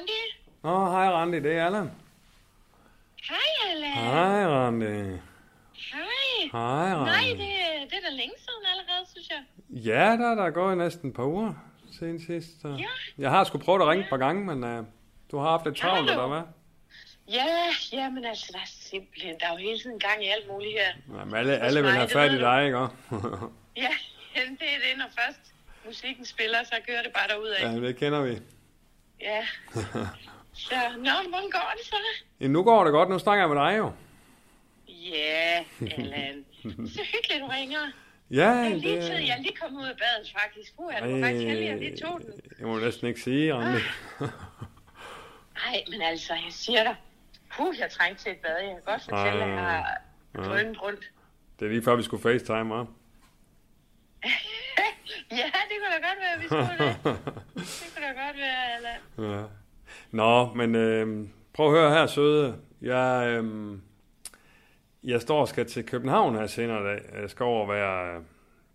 Randi. Nå, hej Randi, det er Allan. Hej, Allan. Hej Randi. Hej. Hej Nej, Randi. det, det er da længe siden allerede, synes jeg. Ja, der er der gået næsten et par uger siden sidst. Så. Ja. Jeg har sgu prøvet at ringe et par gange, men uh, du har haft lidt travlt, eller hvad? Ja, ja, men altså, der er simpelthen, der er jo hele tiden gang i alt muligt her. Jamen, alle, alle vil have fat i dig, ikke? Ja, jamen, det er det, når først musikken spiller, så kører det bare derud af. ja, det kender vi. Ja. Så, nå, hvordan går det så? Ja, nu går det godt, nu snakker jeg med dig jo. Ja, Allan. Så hyggeligt, du ringer. Ja, Jeg er lige, det... tid, jeg er lige kommet ud af badet, faktisk. Puh, er du faktisk heldig, jeg lige tog den. Jeg må næsten ikke sige, Randi. Nej, men altså, jeg siger dig. Puh, jeg trængte til et bad. Jeg kan godt fortælle, at jeg har Ah. drønet rundt. Det er lige før, vi skulle facetime, hva'? Ja, det kunne da godt være, vi skulle det. Det kunne da godt være, Allan. Ja. Nå, men øh, prøv at høre her, søde. Jeg, øh, jeg står og skal til København her senere i dag. Jeg skal over være...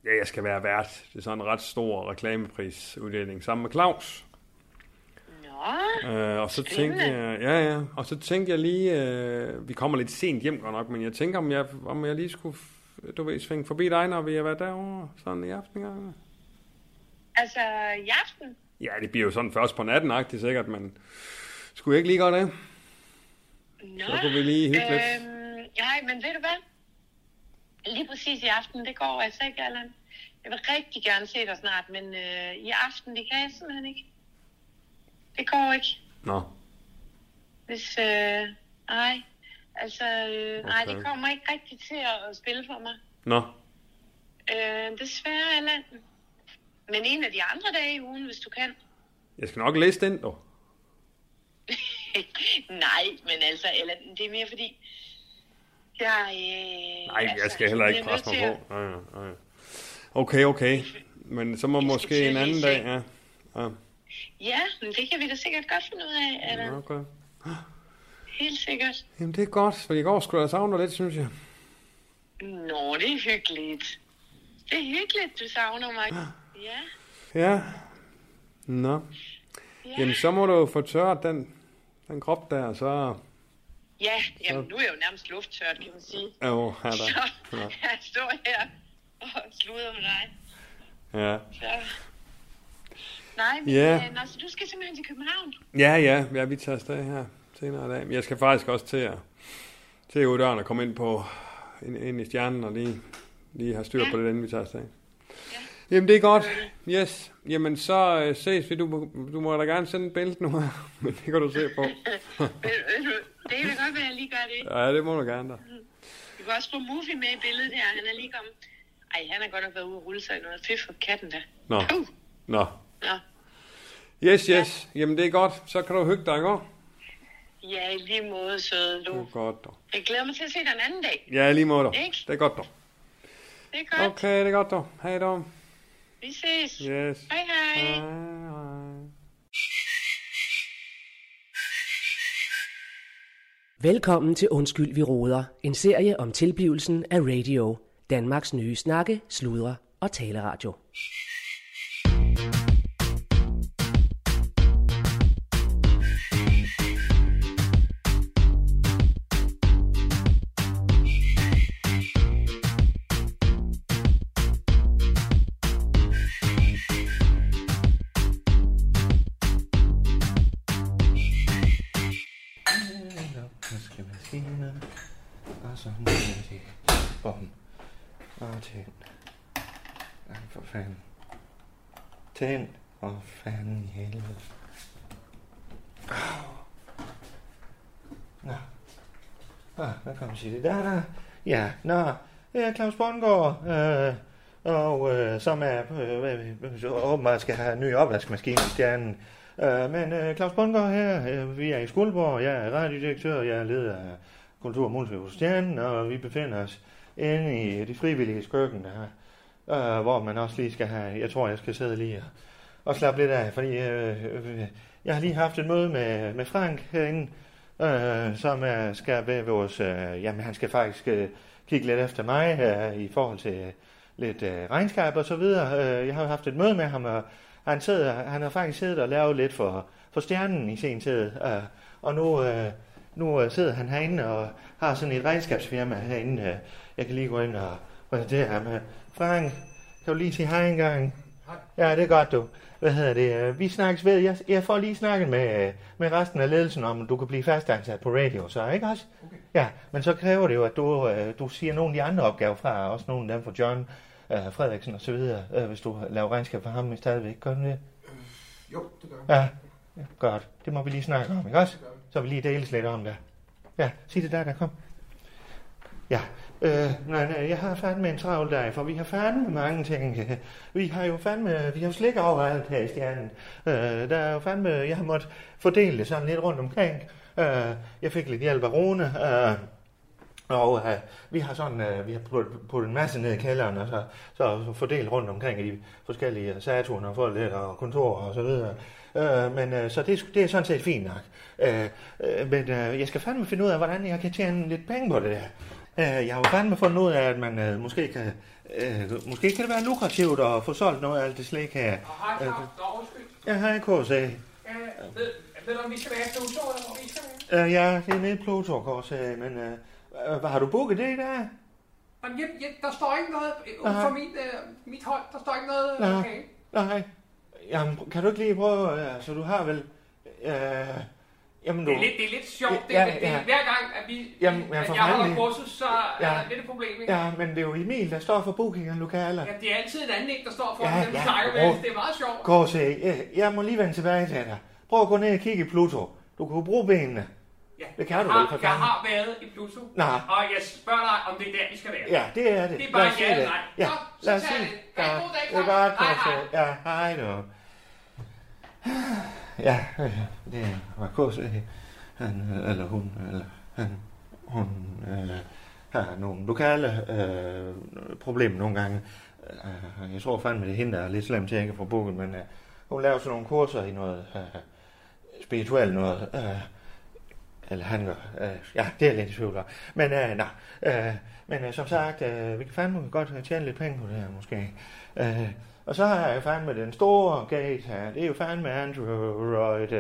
Ja, jeg skal være vært. Det er sådan en ret stor reklameprisuddeling sammen med Claus. Nå, Øh, og så tænkte jeg, ja, ja, og så tænkte jeg lige, øh, vi kommer lidt sent hjem godt nok, men jeg tænker, om jeg, om jeg lige skulle, du ved, svinge forbi dig, når vi har været derovre, sådan i aften. Altså i aften. Ja, det bliver jo sådan først på natten, agtigt sikkert, men skulle ikke lige gøre det? Nå, Så kunne vi lige hygge lidt. øhm, nej, men ved du hvad? Lige præcis i aften, det går altså ikke, Allan. Jeg vil rigtig gerne se dig snart, men øh, i aften, det kan jeg simpelthen ikke. Det går ikke. Nå, Hvis, øh, nej, altså, øh, nej, Okay. det kommer ikke rigtig til at, at spille for mig. nå, Øh, desværre, Allan. Men en af de andre dage i ugen, hvis du kan. jeg skal nok læse den, dog. Nej, men altså, Allan, det er mere fordi, jeg... Øh, Nej, jeg skal heller ikke presse mig til på. Nej, nej. Okay, okay. Men så må måske en at anden dag, ja. ja. at- Ja, men det kan vi da sikkert godt finde ud af, Allan. Okay. Helt sikkert. Jamen, det er godt, for i går skulle jeg savne lidt, synes jeg. Nå, det er hyggeligt. Det er hyggeligt, du savner mig. Ja, Ja. Nå. ja. Jamen, så må du jo få tørret den, den krop der, så... Ja, jamen, nu er jeg jo nærmest lufttørt, kan man sige. Jo, her Så der. Ja. jeg står her og sluder med dig. Ja. Så. Nej, men Ja. yeah. nå, så du skal simpelthen til København. Ja, ja, ja, vi tager afsted her senere i dag. Men jeg skal faktisk også til at, til ud døren og komme ind på ind, ind i stjernen og lige, lige have styr Ja. på det, inden vi tager afsted. Ja. Jamen, det er godt. Yes. Jamen, så øh, ses vi. Du, må- du må da gerne sende et billede nu her, men det kan du se på. Du, det kan da godt være, at jeg lige gør det. Ja, det må du gerne da. Vi kan også få Muffy med i billedet her. Han er lige kommet. Ej, han har godt nok været ude og rulle sig i noget. Fy for katten da. Nå, Uh, nå. nå. Yes, yes. Jamen, det er godt. Så kan du hygge dig, ikke? Ja, i lige måde, søde Det du. er godt, dog. Jeg glæder mig til at se dig en anden dag. Ja, i lige måde, dog. Ikke? Det er godt, dog. Det er godt. Okay, det er godt, dog. Hej, dog. Vi ses. Yes. Hej, hej. Hej, hej. Velkommen til Undskyld, vi råder. En serie om tilblivelsen af radio. Danmarks nye snakke, sludre og taleradio. Det der, der. Ja, nå. Det er Claus Bondgaard, Øh, og øh, som er øh, åbenbart skal have en ny opvaskemaskine i stjernen. Øh, men øh, Claus Bondgaard her, øh, vi er i Skuldborg, jeg er radiodirektør, jeg er leder af Kultur- og hos Stjernen, og vi befinder os inde i de frivillige skøkken der, øh, hvor man også lige skal have, jeg tror jeg skal sidde lige og, og slappe lidt af, fordi øh, øh, jeg har lige haft et møde med, med Frank herinde, øh, øh, som øh, skal være vores, øh, jamen han skal faktisk øh, kigge lidt efter mig øh, i forhold til lidt øh, regnskab og så videre. Øh, jeg har haft et møde med ham, og han, sidder, han har faktisk siddet og lavet lidt for, for stjernen i sin tid. Øh, og nu, øh, nu øh, sidder han herinde og har sådan et regnskabsfirma herinde. Øh, jeg kan lige gå ind og præsentere ham. Øh, Frank, kan du lige sige hej en gang? Ja, det er godt, du. Hvad hedder det? øh, Vi snakkes ved. Jeg, jeg får lige snakket med, øh, med resten af ledelsen om, at du kan blive fastansat på radio, så ikke også? Okay. Ja, men så kræver det jo, at du, øh, du siger nogle af de andre opgaver fra, også nogle af dem fra John øh, Frederiksen og så videre, øh, hvis du laver regnskab for ham i stadigvæk. Gør du det? Jo, det gør jeg. Ja. ja, godt. Det må vi lige snakke om, ikke også? Så vi lige deles lidt om det. Ja, sig det der, der kom. Ja, øh, nej, nej, jeg har fandme en travl dag, for vi har fandme mange ting. Vi har jo fandme, vi har jo slik overalt her i stjernen. Øh, der er jo fandme, jeg har måttet fordele det sådan lidt rundt omkring. Øh, jeg fik lidt hjælp af Rune, øh, og øh, vi har sådan, øh, vi har puttet, puttet en masse ned i kælderen, og så, så fordelt rundt omkring i de forskellige Saturn og folk og kontorer og så videre. Øh, men øh, så det, er det er sådan set fint nok. Øh, øh, men øh, jeg skal fandme finde ud af, hvordan jeg kan tjene lidt penge på det der. Øh, jeg har jo fandme fundet ud af, at man øh, måske kan, øh, måske kan det være lukrativt at få solgt noget af alt det slik her. Og undskyld. Jeg har en KC. Ja, ved, ved du, om vi skal være Pluto, eller hvor vi skal være? Øh, ja, det er nede i Pluto KC, men øh, øh, hvad har du booket det i dag? Jamen, jeg, jeg, der står ikke noget ud Nej. for mit, øh, mit hold. Der står ikke noget Nej. øh, okay. Nej. Jamen, kan du ikke lige prøve, øh, så du har vel... Øh, jamen, du... Det er lidt, det er lidt sjovt. Det, Ja, det, det, ja. Hver gang, at, vi, Jamen, ja, at jeg holder kursus, så Ja. er det et problem. Ikke? Ja, men det er jo Emil, der står for booking af lokaler. Ja, det er altid en anden, der står for Ja, ja, dem, ja. snakker med. Det er meget sjovt. KC, jeg, jeg må lige vende tilbage til dig. Prøv at gå ned og kigge i Pluto. Du kan jo bruge benene. Ja, Det kan jeg du har, vel, Jeg har været i Pluto, Nå, og jeg spørger dig, om det er der, vi skal være. ja, det er det. Det er bare ja eller nej. Ja, Nå, så lad os det. Ja, Ja, god dag, det er godt, Hej, KC. Ja, hej du. Ja, det var KC. Han, eller hun, eller han, hun øh, har nogle lokale øh, problemer nogle gange. Øh, jeg tror fandme, det er hende, der er lidt slemt til, at jeg kan få booket, men øh, hun laver sådan nogle kurser i noget øh, spirituelt noget. Øh, eller han gør. Øh, ja, det er lidt i tvivl om. Men øh, nej. Øh, men øh, som sagt, øh, vi kan fandme godt tjene lidt penge på det her, måske. Øh, og så har jeg fandme den store gate her. Det er jo fandme Android,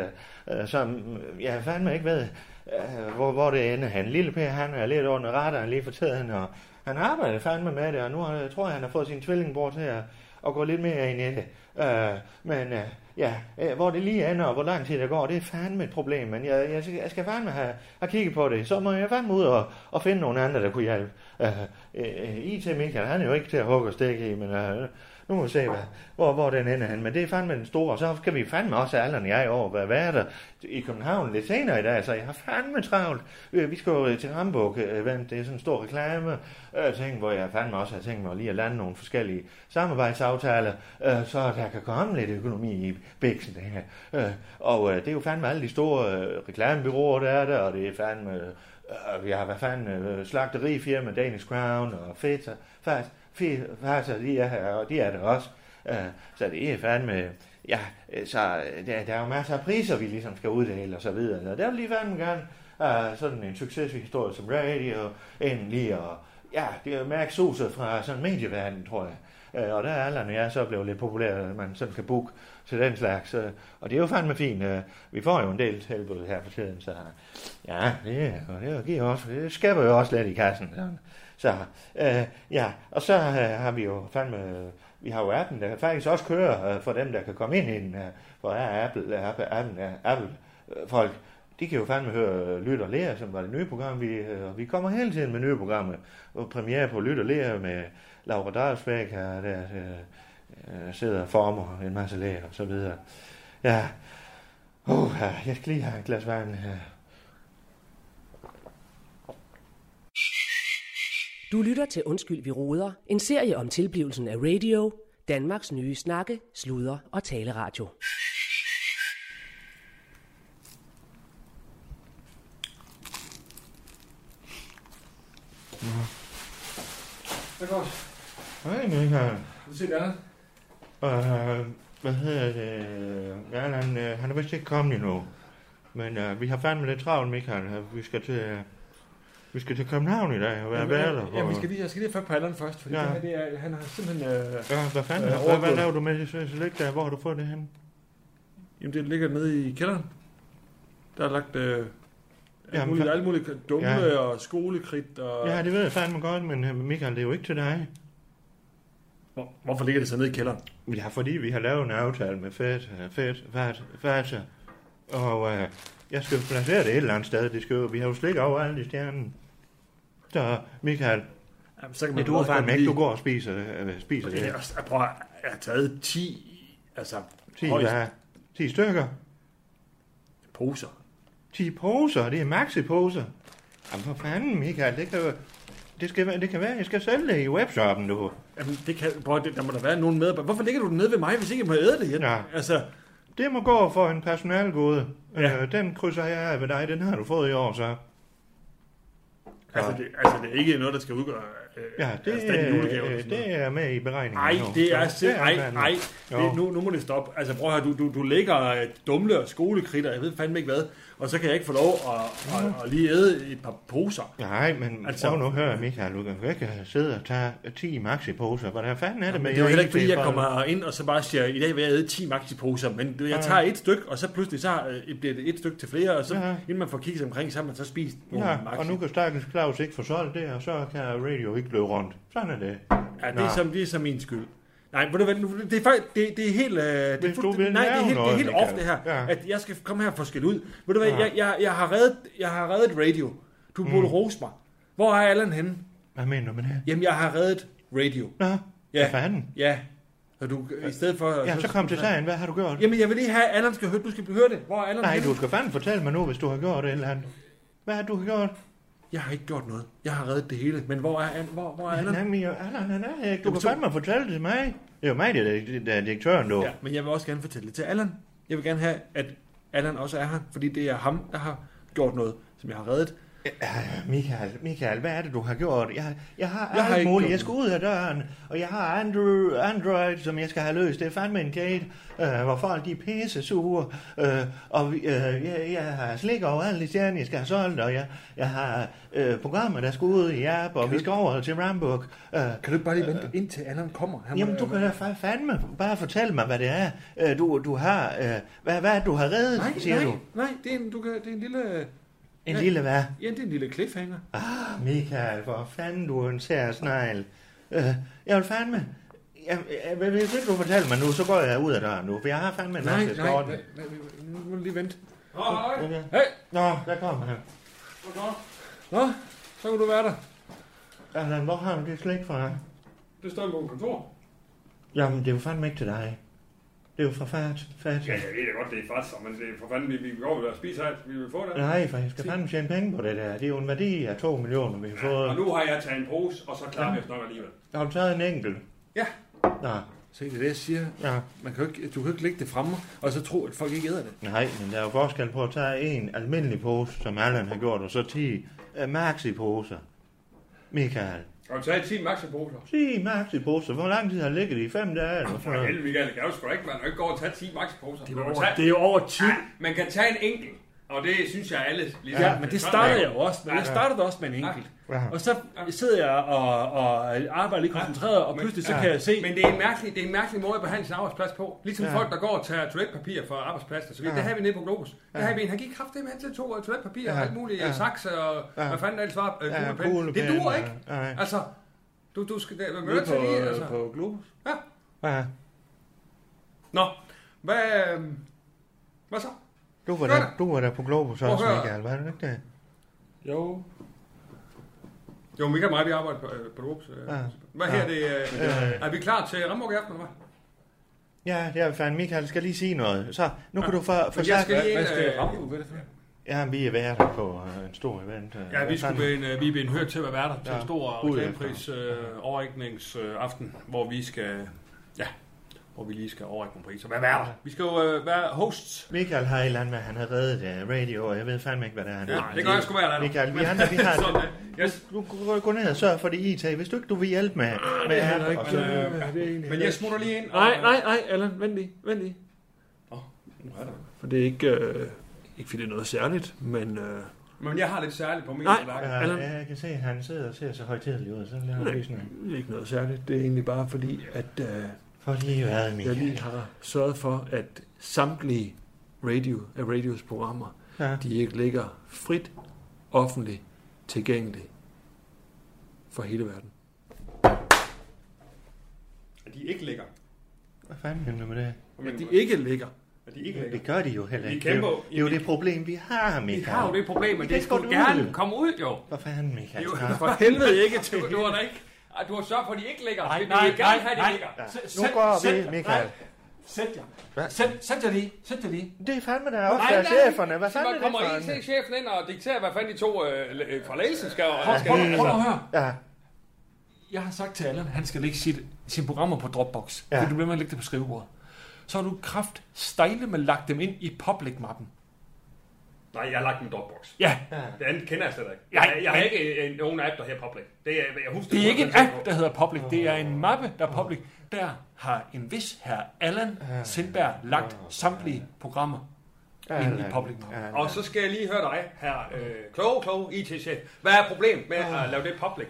øh, som jeg jeg fandme ikke ved, øh, hvor, hvor det ender. Han lille Per, han er lidt under radaren lige for tiden, og han arbejder fandme med det, og nu har, jeg tror jeg, han har fået sin tvillingbror til at, at gå lidt mere ind i det. Øh, men øh, ja, øh, hvor det lige ender, og hvor lang tid det går, det er fandme et problem, men jeg, jeg, skal, jeg skal fandme have, have kigget på det. Så må jeg fandme ud og, og finde nogle andre, der kunne hjælpe. Øh, øh, øh IT Michael, han er jo ikke til at hugge og stikke i, men øh, nu må vi se, hvad, hvor, hvor den ender hen. Men det er fandme den store, og så kan vi fandme også, Allan og jeg, over hvad være der i København lidt senere i dag, så jeg har fandme travlt. Øh, vi skal jo øh, til Hamburg øh, event, det er sådan en stor reklame, øh, ting, hvor jeg fandme også har tænkt mig lige at lande nogle forskellige samarbejdsaftaler, øh, så der kan komme lidt økonomi i bæksen det her. Øh, og øh, det er jo fandme alle de store øh, reklamebyråer, der er der, og det er fandme, øh, vi har hvad fanden, øh, slagterifirma, Danish Crown og Feta, fast, Feta, de er her, og de er der også. Øh, så det er fandme, ja, øh, så øh, der, der er jo masser af priser, vi ligesom skal uddele og så videre. Og der vil lige fandme gerne uh, sådan en succeshistorie som radio, endelig, og ja, det er Max suset fra sådan medieverden, tror jeg. Og der er alderen, jeg så blevet lidt populær, at man sådan kan booke til den slags. Og det er jo fandme fint. Vi får jo en del tilbud her for tiden, så ja, det, og det, giver også, det skaber jo også lidt i kassen. sådan. Så øh, ja, og så øh, har vi jo fandme, vi har jo appen, der faktisk også kører øh, for dem, der kan komme ind i den, øh, for er Apple, Apple, Apple, Apple øh, folk, de kan jo fandme høre Lyt og Lære, som var det nye program. Vi, øh, vi kommer hele tiden med nye programmer. Og premiere på Lyt og Lære med Laura Dalsbæk her, der øh, øh, sidder og former en masse læger og så videre. Ja, uh, jeg skal lige have et glas vand her. Du lytter til Undskyld, vi råder. En serie om tilblivelsen af radio. Danmarks nye snakke, sludre og taleradio. Det er godt. Hej Michael. Du ser det andet. Uh, hvad hedder det? Ja, han, uh, han er vist ikke kommet endnu. Men uh, vi har fandme lidt travlt, Michael. Vi skal til, uh, vi skal til København i dag og være værter. Ja, vi skal lige, jeg skal lige have fat først, fordi Ja. ja. det her, det er, han har simpelthen... Øh, Ja, hvad fanden? Øh, Øh, hvad, hvad laver du med det ligge der? Hvor har du fået det hen? Jamen, det ligger nede i kælderen. Der er lagt øh, alt, Jamen, muligt, for- alt muligt dumle Ja. ja. og skolekridt. Og... Ja, det ved jeg fandme godt, men øh, Michael, det er jo ikke til dig. Hvor, hvorfor ligger det så nede i kælderen? Ja, fordi vi har lavet en aftale med Fed, Fed, Fed, Fed, og øh, jeg skal placere det et eller andet sted. Det skal jo, vi har jo slik over alle de stjernen. Så Michael, Jamen, så kan ja, man du er også fandme godt ikke, du går og spiser, øh, spiser Det er det. også, jeg, prøver, jeg har taget 10 altså, 10, højst hvad? 10 stykker. poser. 10 poser, det er maxi-poser. Jamen for fanden, Michael, det kan jo... Det, skal, det kan være, jeg skal sælge det i webshoppen, du. Jamen, det kan, prøv, det, der må der være nogen med. Hvorfor ligger du den nede ved mig, hvis ikke jeg må æde det? Ja. Altså, Det må gå for en personalgode. Ja. Ja. Øh, den krydser jeg af ved dig, den har du fået i år, så. Altså, det, altså, det er ikke noget, der skal udgøre øh, Ja, det, erstatning øh, julegave. øh, det er med i beregningen. Nej, det er simpelthen... Nej, nej. Nu, nu må det stoppe. Altså, prøv at høre, du, du, du lægger øh, dumle og skolekritter, jeg ved fandme ikke hvad, og så kan jeg ikke få lov at, at, at lige æde et par poser. Nej, men Altså- altså, prøv nu at høre, Michael, du kan ikke sidde og tage 10 maxi-poser. Hvordan fanden er det med det er jo heller ikke, fordi jeg kommer ind og så bare siger, i dag vil jeg æde 10 maxi-poser, men jeg tager et stykke, og så pludselig så øh, bliver det et stykke til flere, og så Ja. inden man får kigget omkring, så har man så spist nogle Ja, maxi. og nu kan Stakkels Claus ikke få solgt det, og så kan radio ikke løbe rundt. Sådan er det. Ja, det er, som, det er så min skyld. Nej, ved du hvad, det er faktisk, det, det er helt, øh, det er du vil nej, det er helt, det er noget, helt off det her, Ja. at jeg skal komme her og få skæld ud. Ved du hvad, Ja. jeg, jeg, jeg, har reddet, jeg har reddet radio. Du burde Mm. rose mig. Hvor er Allan henne? Hvad mener du med det? Jamen, jeg har reddet radio. Nå, Ja. hvad fanden? Ja. Og du, i stedet for... Ja, så kom til sagen. Hvad har du gjort? Jamen, jeg vil lige have, at Allan skal høre, du skal høre det. Hvor er Allan Nej, henne? du skal fandme fortælle mig nu, hvis du har gjort et eller andet. Hvad har du gjort? Jeg har ikke gjort noget. Jeg har reddet det hele. Men hvor er, hvor, hvor er Allan? Nej, men jeg- Allan, han er ikke. Du kan fandme fortælle det til mig. Det er jo mig, der er, der er direktøren, du. Ja, men jeg vil også gerne fortælle det til Allan. Jeg vil gerne have, at Allan også er her, fordi det er ham, der har gjort noget, som jeg har reddet. Ja, Michael, Michael, hvad er det, du har gjort? Jeg, jeg har Jeg har alt ikke muligt. Jeg skal ud af døren, og jeg har Android, Android, som jeg skal have løst. Det er fandme en gate, øh, hvor folk de er pisse sure. Øh, og øh, jeg, jeg har slik over alle de stjerner, jeg skal have solgt, og jeg, jeg har øh, programmer, der skal ud i app, og vi skal over til Rambuk. Øh, Kan du ikke bare lige vente, indtil Allan kommer? Han Jamen, du kan da fa- fandme bare fortælle mig, hvad det er, øh, du, du har. Øh, hvad, hvad du har reddet, Nej, siger nej, du? nej, det er en, du kan, det er en lille... En nej. lille hvad? Ja, det er en lille cliffhanger. Ah, Michael, hvor fanden du er en sær snegl. Øh, jeg vil fandme... Jeg, jeg, hvis ikke du fortæller mig nu, så går jeg ud af døren nu, for jeg har fandme en masse nej, nej, nej, nu må du lige vente. Hej. Okay. Hey, Nå, der kommer han. nå, så kan du være der. Allan, hvor har du det slik fra? Det står på kontor. Jamen, det er jo fandme ikke til dig. Det er jo fra fat. fat. Ja, jeg ved da godt, det er fatser, men det er for fanden, vi, vi går vel og spiser alt. Vi vil få det. Nej, for jeg skal fandme tjene penge på det der. Det er jo en værdi af 2 millioner, vi har fået. Og nu har jeg taget en pose, og så klarer vi os nok alligevel. Har du taget en enkelt? Ja. Nå, Se, det er det, jeg siger. ja. Man kan ikke, du kan jo ikke lægge det fremme, og så tro, at folk ikke æder det. Nej, men der er jo forskel på at tage en almindelig pose, som Allan har gjort, og så 10 uh, maxi-poser. Michael. Og taget 10 maxi-poser. 10 maxi-poser. Hvor lang tid har ligget i? 5 dage? Eller For helvede, Michael, det kan jo sgu ikke, man ikke gå og tage 10 maxi-poser. Det er over, tage- det er jo over tid. Ja, man kan tage en enkelt, og det synes jeg alle... Ligesom, Ja, men det startede jeg jo også. med. Jeg Ja. startede også med en enkelt. Ja. Og så sidder jeg og, og arbejder lige koncentreret, og pludselig så kan jeg se... Men det er en mærkelig, det er en mærkelig måde at behandle sin arbejdsplads på. Ligesom Ja. ja. folk, der går og tager toiletpapir for arbejdspladsen. Så ja. Ja. det har vi nede på Globus. Ja. Ja. Der har vi en, han gik kraftigt med til to toiletpapir ja. Ja. og alt muligt, Ja. ja. sakse og Ja. ja. hvad fanden ellers var, øh, Ja, Det duer ja. ikke. Altså, du, du skal være mødt til lige, altså. på Globus. Ja. Nå, hvad, øh, hvad så? Du var, der, du var der på Globus også. Michael. Var det ikke det? Jo. Jo, Michael og mig, vi arbejder på, øh, på Globus. Øh. Ja. Hvad Ja. her det? Øh, Ja. er vi klar til Ramburg i aften, eller hvad? Ja, det er fandme. Michael skal lige sige noget. Så, nu kan Ja. du få... for Men jeg skal lige Hvad skal øh, ramme? Hvad er det for? Ja, vi er værter på øh, en stor event. øh, Ja, vi skulle fanden? blive en, øh, vi er blevet hørt til at være værter til Ja. en stor reklamepris øh, overrækningsaften, hvor vi skal, ja, hvor vi lige skal overrække nogle priser. Hvad værter? Vi skal jo øh, være hosts. Michael har et eller andet med, han har reddet uh, radio, og jeg ved fandme ikke, hvad det er, han Ja, har. det gør jeg sgu være der. Michael, vi andre, vi har... Sådan, øh, yes. Du gå, gå ned og sørg for det IT. Hvis du ikke du vil hjælpe med, med det er ikke, men, øh, det er egentlig Men jeg smutter lige ind. og- Nej, nej, nej, Allan, vent lige, vent lige. Åh, nu er der. For det er ikke, øh, ikke fordi det er noget særligt, men... Øh, Men jeg har lidt særligt på min Nej. tallerken. Ja, Allan? jeg kan se, at han sidder og ser så højtidelig ud, så lader han sådan. det er ikke noget særligt. Det er egentlig bare fordi, at øh, For lige jeg Michael? lige har sørget for, at samtlige radio, af radios programmer, Ja. de ikke ligger frit, offentligt, tilgængeligt for hele verden. At de ikke ligger. Hvad fanden mener du med det? At de ikke ligger. At de ikke Ja, ligger. det gør de jo heller Vi ikke. Det er jo, kæmper- det, er jo det problem, vi har, Vi Michael. har jo det problem, Vi at det ud. gerne komme ud, jo. Hvad fanden, Michael? Jo, for helvede ikke. Du har da ikke... Ej, Du har sørget for, at de ikke ligger. Nej, vil nej, gerne nej, have, de nej. ligger. Ja. Sæt- Nu går sæt vi. Michael. Sæt jer. Hvad? Sæt, sæt jer lige. Sæt jer lige. Det er fandme da også af cheferne. Hvad fanden er det kommer for en? IT-chefen ind og dikterer, hvad fanden de to øh, fra ledelsen skal. Prøv, skal prøv, prøv at høre. Ja, Jeg har sagt til Allan, han skal lægge sit, sine programmer på Dropbox. Ja. Ja. Fordi du bliver med at lægge det på skrivebordet. Så har du kraft stejle med lagt dem ind i public-mappen. Nej, jeg har lagt en Dropbox. Ja, ja. Det andet kender jeg slet ikke. Nej, Jeg, jeg har ikke en, nogen app, der her public. Det er, jeg husker, det er ikke en 100% app, der hedder public. Det er en mappe, der er public. Der har en vis herr Allan Sindberg lagt samtlige programmer ind i public-mappen. Og så skal jeg lige høre dig, her øh, kloge, kloge IT-chef. Hvad er problemet med at lave det public?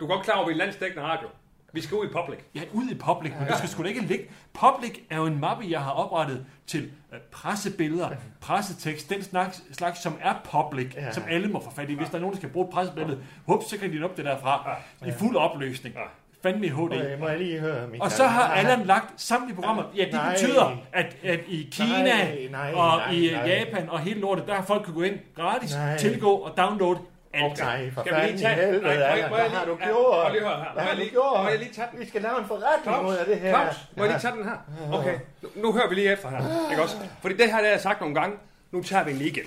Du er godt klar over, at vi er landsdækkende radio. Vi skal ud i public. Ja, ud i public, men det skal sgu da ikke ligge. Public er jo en mappe, jeg har oprettet til øh, pressebilleder, pressetekst, den slags, slags som er public, Ja. ja. som alle må få fat i. Hvis der er nogen, der skal bruge et pressebillede, hup, så kan de op det derfra i fuld opløsning. Ja. Fandme i HD. Okay, må jeg lige høre, Michael? Og så har Allan lagt samtlige programmer. Ja, det Nej. betyder, at, at i Kina Nej, nej, og nej, i nej. Japan og hele lortet, der har folk kunne gå ind gratis, Nej. tilgå og downloade alt. Nej, for fanden i helvede, Nej, jeg Hvad har du gjort? her. Hvad har du gjort? må jeg lige tage den? Vi skal lave en forretning ud af det her. Claus, må jeg lige tage den her? Okay, nu, nu hører vi lige efter her. Ikke også? Fordi det her, det har jeg sagt nogle gange. Nu tager vi den lige igen.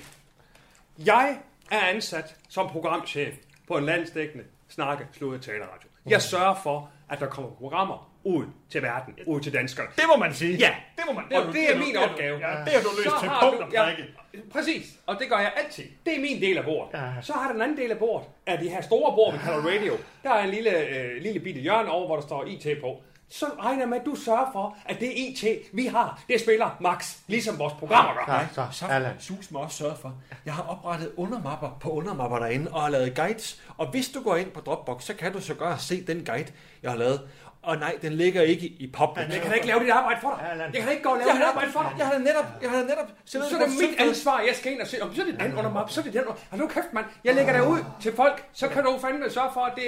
Jeg er ansat som programchef på en landsdækkende snakke, slået taleradio. Jeg sørger for, at der kommer programmer ud til verden, ud til danskere. Det må man sige. Ja, det må man. og du- det er min det opgave. Ja, det har du løst Så til punkt og ja, prikke. Præcis, og det gør jeg altid. Det er min del af bordet. Ja. Så har der den anden del af bordet, af de her store bord, vi kalder radio. Der er en lille, øh, lille bitte hjørne over, hvor der står IT på. Så regner jeg med, at du sørger for, at det IT, vi har, det spiller max, ligesom vores programmer gør. Nej, så, Så Allan. sus mig også sørget for. Jeg har oprettet undermapper på undermapper derinde og har lavet guides. Og hvis du går ind på Dropbox, så kan du så godt se den guide, jeg har lavet. Og nej, den ligger ikke i public. Jeg kan da ikke lave dit arbejde for dig. Jeg kan da ikke gå og lave Jeg dit arbejde for dig. jeg har netop, jeg har netop Så er det mit ansvar, jeg skal ind og se, om så er det den under map, så er det den under... Hold nu kæft, mand. Jeg lægger det ud til folk, så kan du fandme sørge for, at det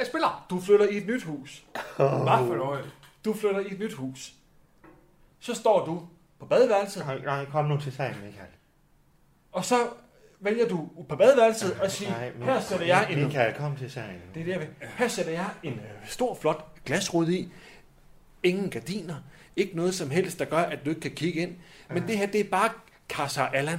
er spiller. Du flytter i et nyt hus. Hvad for noget? Du flytter i et nyt hus. Så står du på badeværelset, Nej, nej, kom nu til sagen, Michael. og så vælger du på badeværelset og siger, her sætter jeg en Michael, kom til sagen. Det er det, jeg vil. Her sætter jeg en øh, stor, flot glasrude i. Ingen gardiner. Ikke noget som helst, der gør, at du ikke kan kigge ind. Men det her, det er bare Kasser Allan.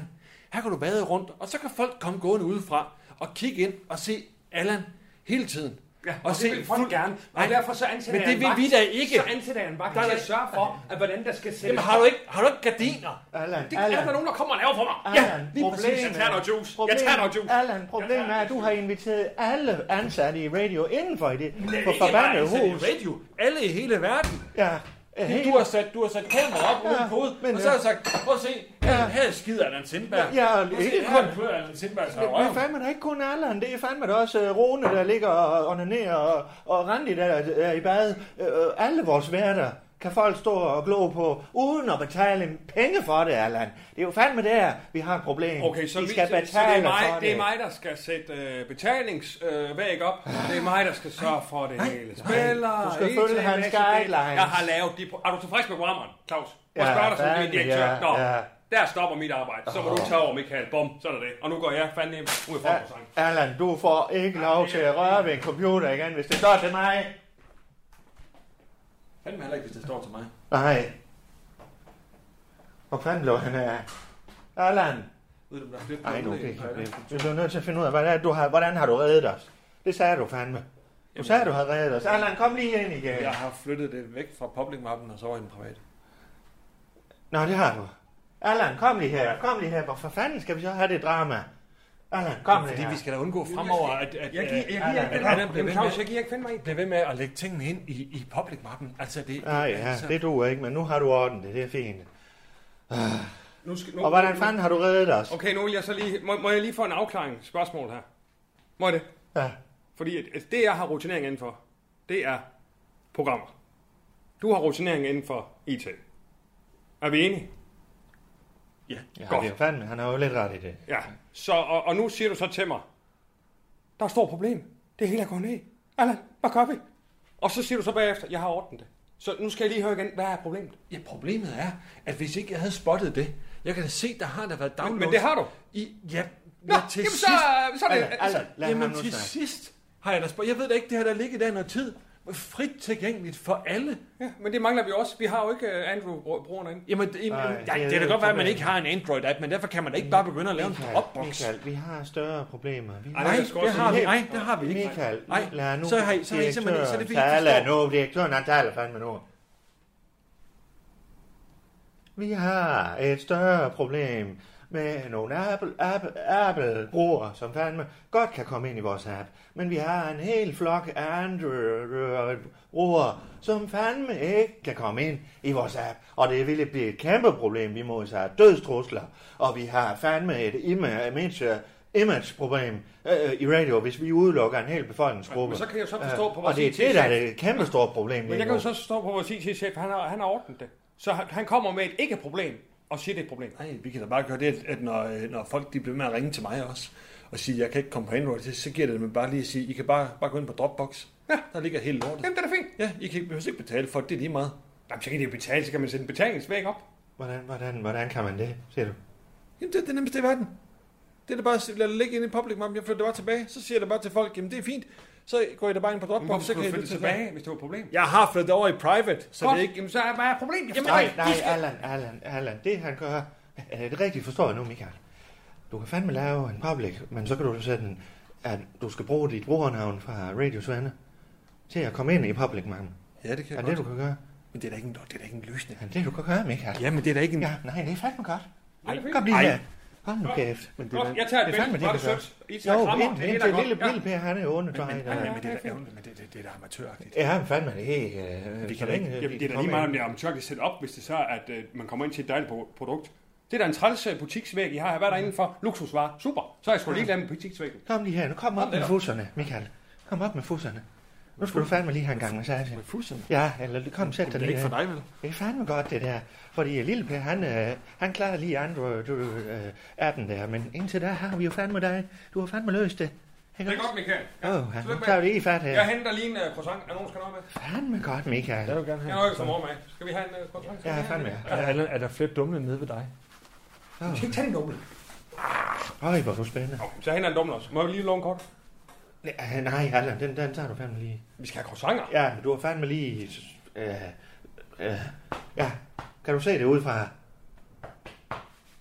Her kan du vade rundt, og så kan folk komme gående udefra og kigge ind og se Allan hele tiden. Ja, Og og det se vil folk fuld- gerne. Og Nej, derfor så ansætter men jeg det en vil vagt. vi da ikke. Så ansætter jeg en vagt Der er til at sørge for, at hvordan der skal sættes. Jamen, har du ikke, har du ikke gardiner? Allan, Det er der nogen, der kommer og laver for mig. Allan, lige præcis. Jeg tager noget juice. Jeg Problem, tager noget juice. Allan, problemet er, at du har inviteret alle ansatte i radio indenfor i det på Ikke bare forbandet hus. Radio. Alle i hele verden. Ja, helt- du, har sat, du har sat kamera op Ja, uden kode, men, og så har ja. jeg sagt, prøv at se, her, her skider Allan Sindberg. Ja, og se, ikke her kun- klør Allan Sindberg sig i Det er røven. fandme da ikke kun Allan, det er fandme da også uh, Rune, der ligger og onanerer, og, og Randi, der er i bad. Uh, alle vores værter kan folk stå og glo på, uden at betale en penge for det, Allan. Det er jo fandme der, vi har et problem. Okay, så, vi vi, skal så, så det, betale er mig, for det er mig, der skal sætte øh, betalingsvæg op. Det er mig, der skal sørge for det hele. Spiller, Du skal følge hans mæssigt. guidelines. Jeg har lavet de... Er du tilfreds med programmeren, Claus? Må Ja, jeg spørge dig som din direktør? ja, Nå, ja. der stopper mit arbejde. Så må du tage over, Michael. Bum, sådan er det. Og nu går jeg fandme ud på sang. Allan, du får ikke lov til at røre ved en computer igen, hvis det står til mig. Fandme heller ikke, hvis det står til mig. Nej. Hvor fanden blev han af? Allan. Ved du, der er lidt Nej, nu det. Vi bliver nødt til at finde ud af, hvordan, du har, hvordan har du reddet os? Det sagde du fandme. Du sagde, du havde reddet os. Allan, kom lige ind igen. Jeg har flyttet det væk fra public-mappen og så over i den private. Nå, det har du. Allan, kom lige her. Kom lige her. Hvorfor fanden skal vi så have det drama? Allan, kom Fordi her. vi skal da undgå fremover, at, at, Jeg giver, jeg at giver Allan- ikke at Allan bliver ved med, jeg giver ikke finde mig i. bliver ved med at lægge tingene ind i, i public-mappen. Altså, det, Nej, ja, altså, det duer ikke, men nu har du orden det. Det er fint. Nu skal, nu, Og hvordan fanden har du reddet os? Okay, nu vil jeg så lige... Må, må jeg lige få en afklaring spørgsmål her? Må jeg det? Ja. Fordi at, at det, jeg har rutinering inden for, det er programmer. Du har rutinering inden for IT. Er vi enige? Ja. Ja, Godt. det er fandme, han har jo lidt ret i det. Ja, så, og, og nu siger du så til mig, der er et stort problem. Det hele er gået ned. Allan, hvad gør vi? Og så siger du så bagefter, jeg har ordnet det. Så nu skal jeg lige høre igen, hvad er problemet? Ja, problemet er, at hvis ikke jeg havde spottet det, jeg kan da se, der har der været downloads. men det har du. I, ja, Nå, ja, jamen så, så er det... Allan, Allan, lad jamen til snakke. sidst har jeg da spurgt. Jeg ved da ikke, det har der ligget der noget tid. Frit tilgængeligt for alle. Ja, men det mangler vi også. Vi har jo ikke uh, Andrew-brugerne inde. Jamen, det, Nej, ja, det det, kan godt være, at man ikke har en Android-app, men derfor kan man da ikke bare begynde at lave en Michael, Dropbox. Michael, vi har større problemer. Vi Ej, har... Nej, det har vi, nej, det har vi ikke. Michael, Nej, lad nu så har I- så har I simpelthen- så er det fordi, I direktøren tale forstår. nu. Direktøren, han taler fandme nu. Vi har et større problem med nogle Apple, Apple, Apple-brugere, som fandme godt kan komme ind i vores app. Men vi har en hel flok af Android-brugere, som fandme ikke kan komme ind i vores app. Og det ville blive et kæmpe problem. Vi må have dødstrusler, og vi har fandme et image, image-problem øh, i radio, hvis vi udelukker en hel befolkningsgruppe. Men så kan jeg jo så forstå på Øh, vores Og det er det, der er et kæmpe stort problem Men jeg kan jo så stå på vores IT-chef, han har, han har ordnet det. Så han, han kommer med et ikke-problem, og siger, det er et problem. Nej, vi kan da bare gøre det, at når, øh, når folk de bliver med at ringe til mig også, og sige, jeg kan ikke komme på Android, så, så giver det dem bare lige at sige, I kan bare, bare gå ind på Dropbox. Ja. Der ligger helt lortet. Jamen, det er da fint. Ja, I kan ikke, ikke betale for det, det er lige meget. Jamen, så kan de betale, så kan man sætte en betalingsvæg op. Hvordan, hvordan, hvordan kan man det, siger du? Jamen, det er det nemmeste i verden. Det er da bare at lade det ligge inde i public map. Jeg flytter det bare tilbage. Så siger jeg da bare til folk, jamen det er fint. Så går jeg da bare ind på Men Dropbox. så kan flytte det tilbage, hvis det var et problem? Jeg har flyttet over i private, så Godt. det er ikke... Jamen, så er, er problemet? Jamen, Nej, nej, I skal- Allan, Allan, Allan, det han gør, er det rigtigt forstået nu, Michael? Du kan fandme lave en public, men så kan du sætte en, at du skal bruge dit brugernavn fra Radio Svende til at komme ind i public, man. Ja, det kan Er jeg det, godt. du kan gøre? Men det er da ikke en, det er da ikke en løsning. Er det, du kan gøre, Michael? Ja, men det er da ikke en... Ja, nej, det er fandme godt. Nej, Kom lige Ej. her. Hold nu kæft. Men det er jeg tager et Det er fandme billede. det, Var det sødt? Jo, ind, er ind til lille, lille Per, han er onde Men, men, men, men, det er men det, det, det er da amatøragtigt. Ja, men fandme, det. Øh, Vi kan ikke- Jamen, det er da lige meget, om det er amatørligt sætte op, hvis det så er, at øh, man kommer ind til et dejligt pro- produkt. Det er da en træls øh, butiksvæg, I har. Hvad er der indenfor? Luksusvarer. Super. Så er jeg sgu ligeglad med butiksvæggen. Kom lige her, nu kom op med fusserne, Michael. Kom op med fusserne. Nu skal du fandme lige have en gang massage. Med fuldstændig. Ja, eller kom, sæt Det dig er lige ikke for dig, vel? Det er fandme godt, det der. Fordi lille Per, han, øh, han klarer lige Android-appen der, men indtil da har vi jo fandme dig. Du har fandme løst det. Det er godt, Michael. Åh, oh, Tillykke nu med. tager det i fat her. Jeg henter lige en uh, croissant. Er nogen, skal noget med? Fandme godt, Michael. Jeg vil gerne Jeg have. har ikke for med. Skal vi have en uh, croissant? Ja, fandme. Er, er, er der flere dumle nede ved dig? Vi skal ikke tage en dumle. Øj, hvor er du spændende. Nå, så henter en dumle også. Må jeg lige låne kort? Ja, Nej, Allan, den, den tager du fandme lige. Vi skal have croissanter. Ja, du har fandme lige... Øh, øh, ja, kan du se det udefra?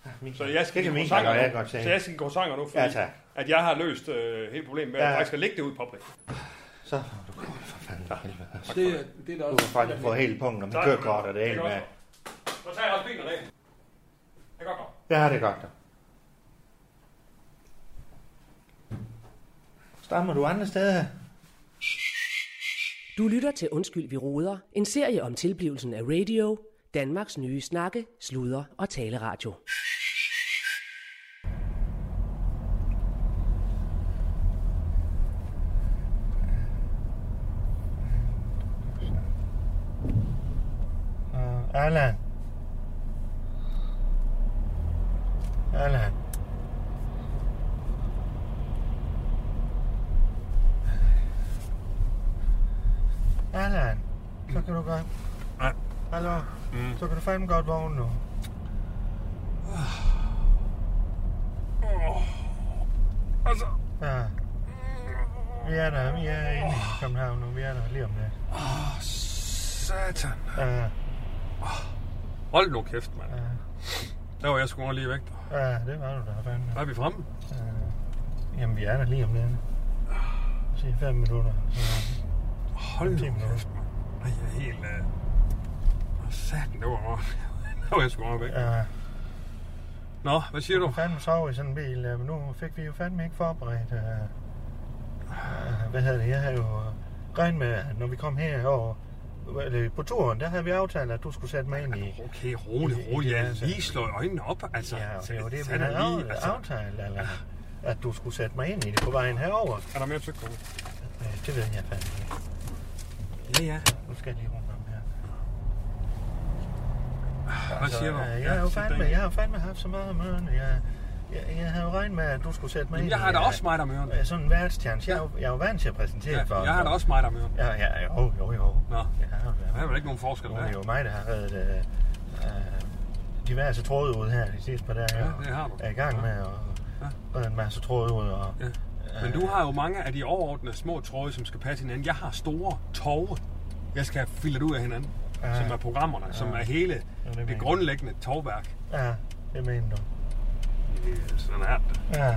Ja, Michael. Så jeg skal det give croissanter og jeg nu. godt Så se. jeg skal give croissanter nu, fordi Ja, tak. at jeg har løst øh, hele problemet med, at Ja. jeg faktisk skal lægge det ud i public. Så får du kort for fanden for helvede. Det, er- det er da Du også... kan faktisk få hele punkten om Tak. kørekort og det Det er hele godt. med. Så tager jeg også bilen af. Det er godt nok. Ja, det er godt. da. Stammer du andre steder? Du lytter til Undskyld, vi råder. En serie om tilblivelsen af radio. Danmarks nye snakke, sludre og taleradio. Uh, Allan. Allan. Allan, så kan du godt... Ja. Hallo? Så kan du fandme godt vågne nu. Altså, Ja. Vi er der, vi er inde i København nu. Vi er der lige om lidt. satan. Ja, Hold nu kæft, mand. ja, Der var jeg sgu lige væk. ja, det var du da fandme. Er vi fremme? Ja. Jamen, vi er der lige om lidt. Se, fem minutter. Så. Hold nu kæft, mand. Jeg er helt... Øh... Satan, det var... Der var jeg sgu væk. Ja. Nå, hvad siger du? Du fandme sove i sådan en bil, øh, men nu fik vi jo fandme ikke forberedt. Uh, uh, hvad hedder det? Jeg havde jo uh, regnet med, at når vi kom herover eller på turen, der havde vi aftalt, at du skulle sætte mig ind i... Okay, rolig, rolig. Jeg altså. lige slår øjnene op, altså. Ja, og det var det, vi havde lige, altså. aftalt, eller, at du skulle sætte mig ind i det på vejen herover. Er der mere tyk på? Øh, det ved jeg fandme ikke. Ja, ja. Nu skal jeg lige rundt. Hvad siger du? Jeg har jo fandme, ind. jeg har jo fandme haft så meget om ørerne. Jeg, jeg, jeg havde jo regnet med, at du skulle sætte mig ind jeg har da øh, også der med ørerne. øh, sådan en værtstjerne. Jeg, er jeg er jo vant til at præsentere Ja, for... jeg har da også der med ørerne. Ja, ja, jo, jo, jo. Nå, Ja, der er vel ikke nogen forskel der. er det jo mig, der har reddet øh, øh, diverse tråde ud her de sidste par dage. Ja, det har du. Er i gang med at redde en masse tråde ud. Og, Ja. Men du har jo mange af de overordnede små tråde, som skal passe hinanden. Jeg har store tove, jeg skal filtre ud af hinanden. Ja. Som er programmerne, som er hele det det jeg. grundlæggende tovværk. Ja, det mener du. Øh, Sådan er det. Ja,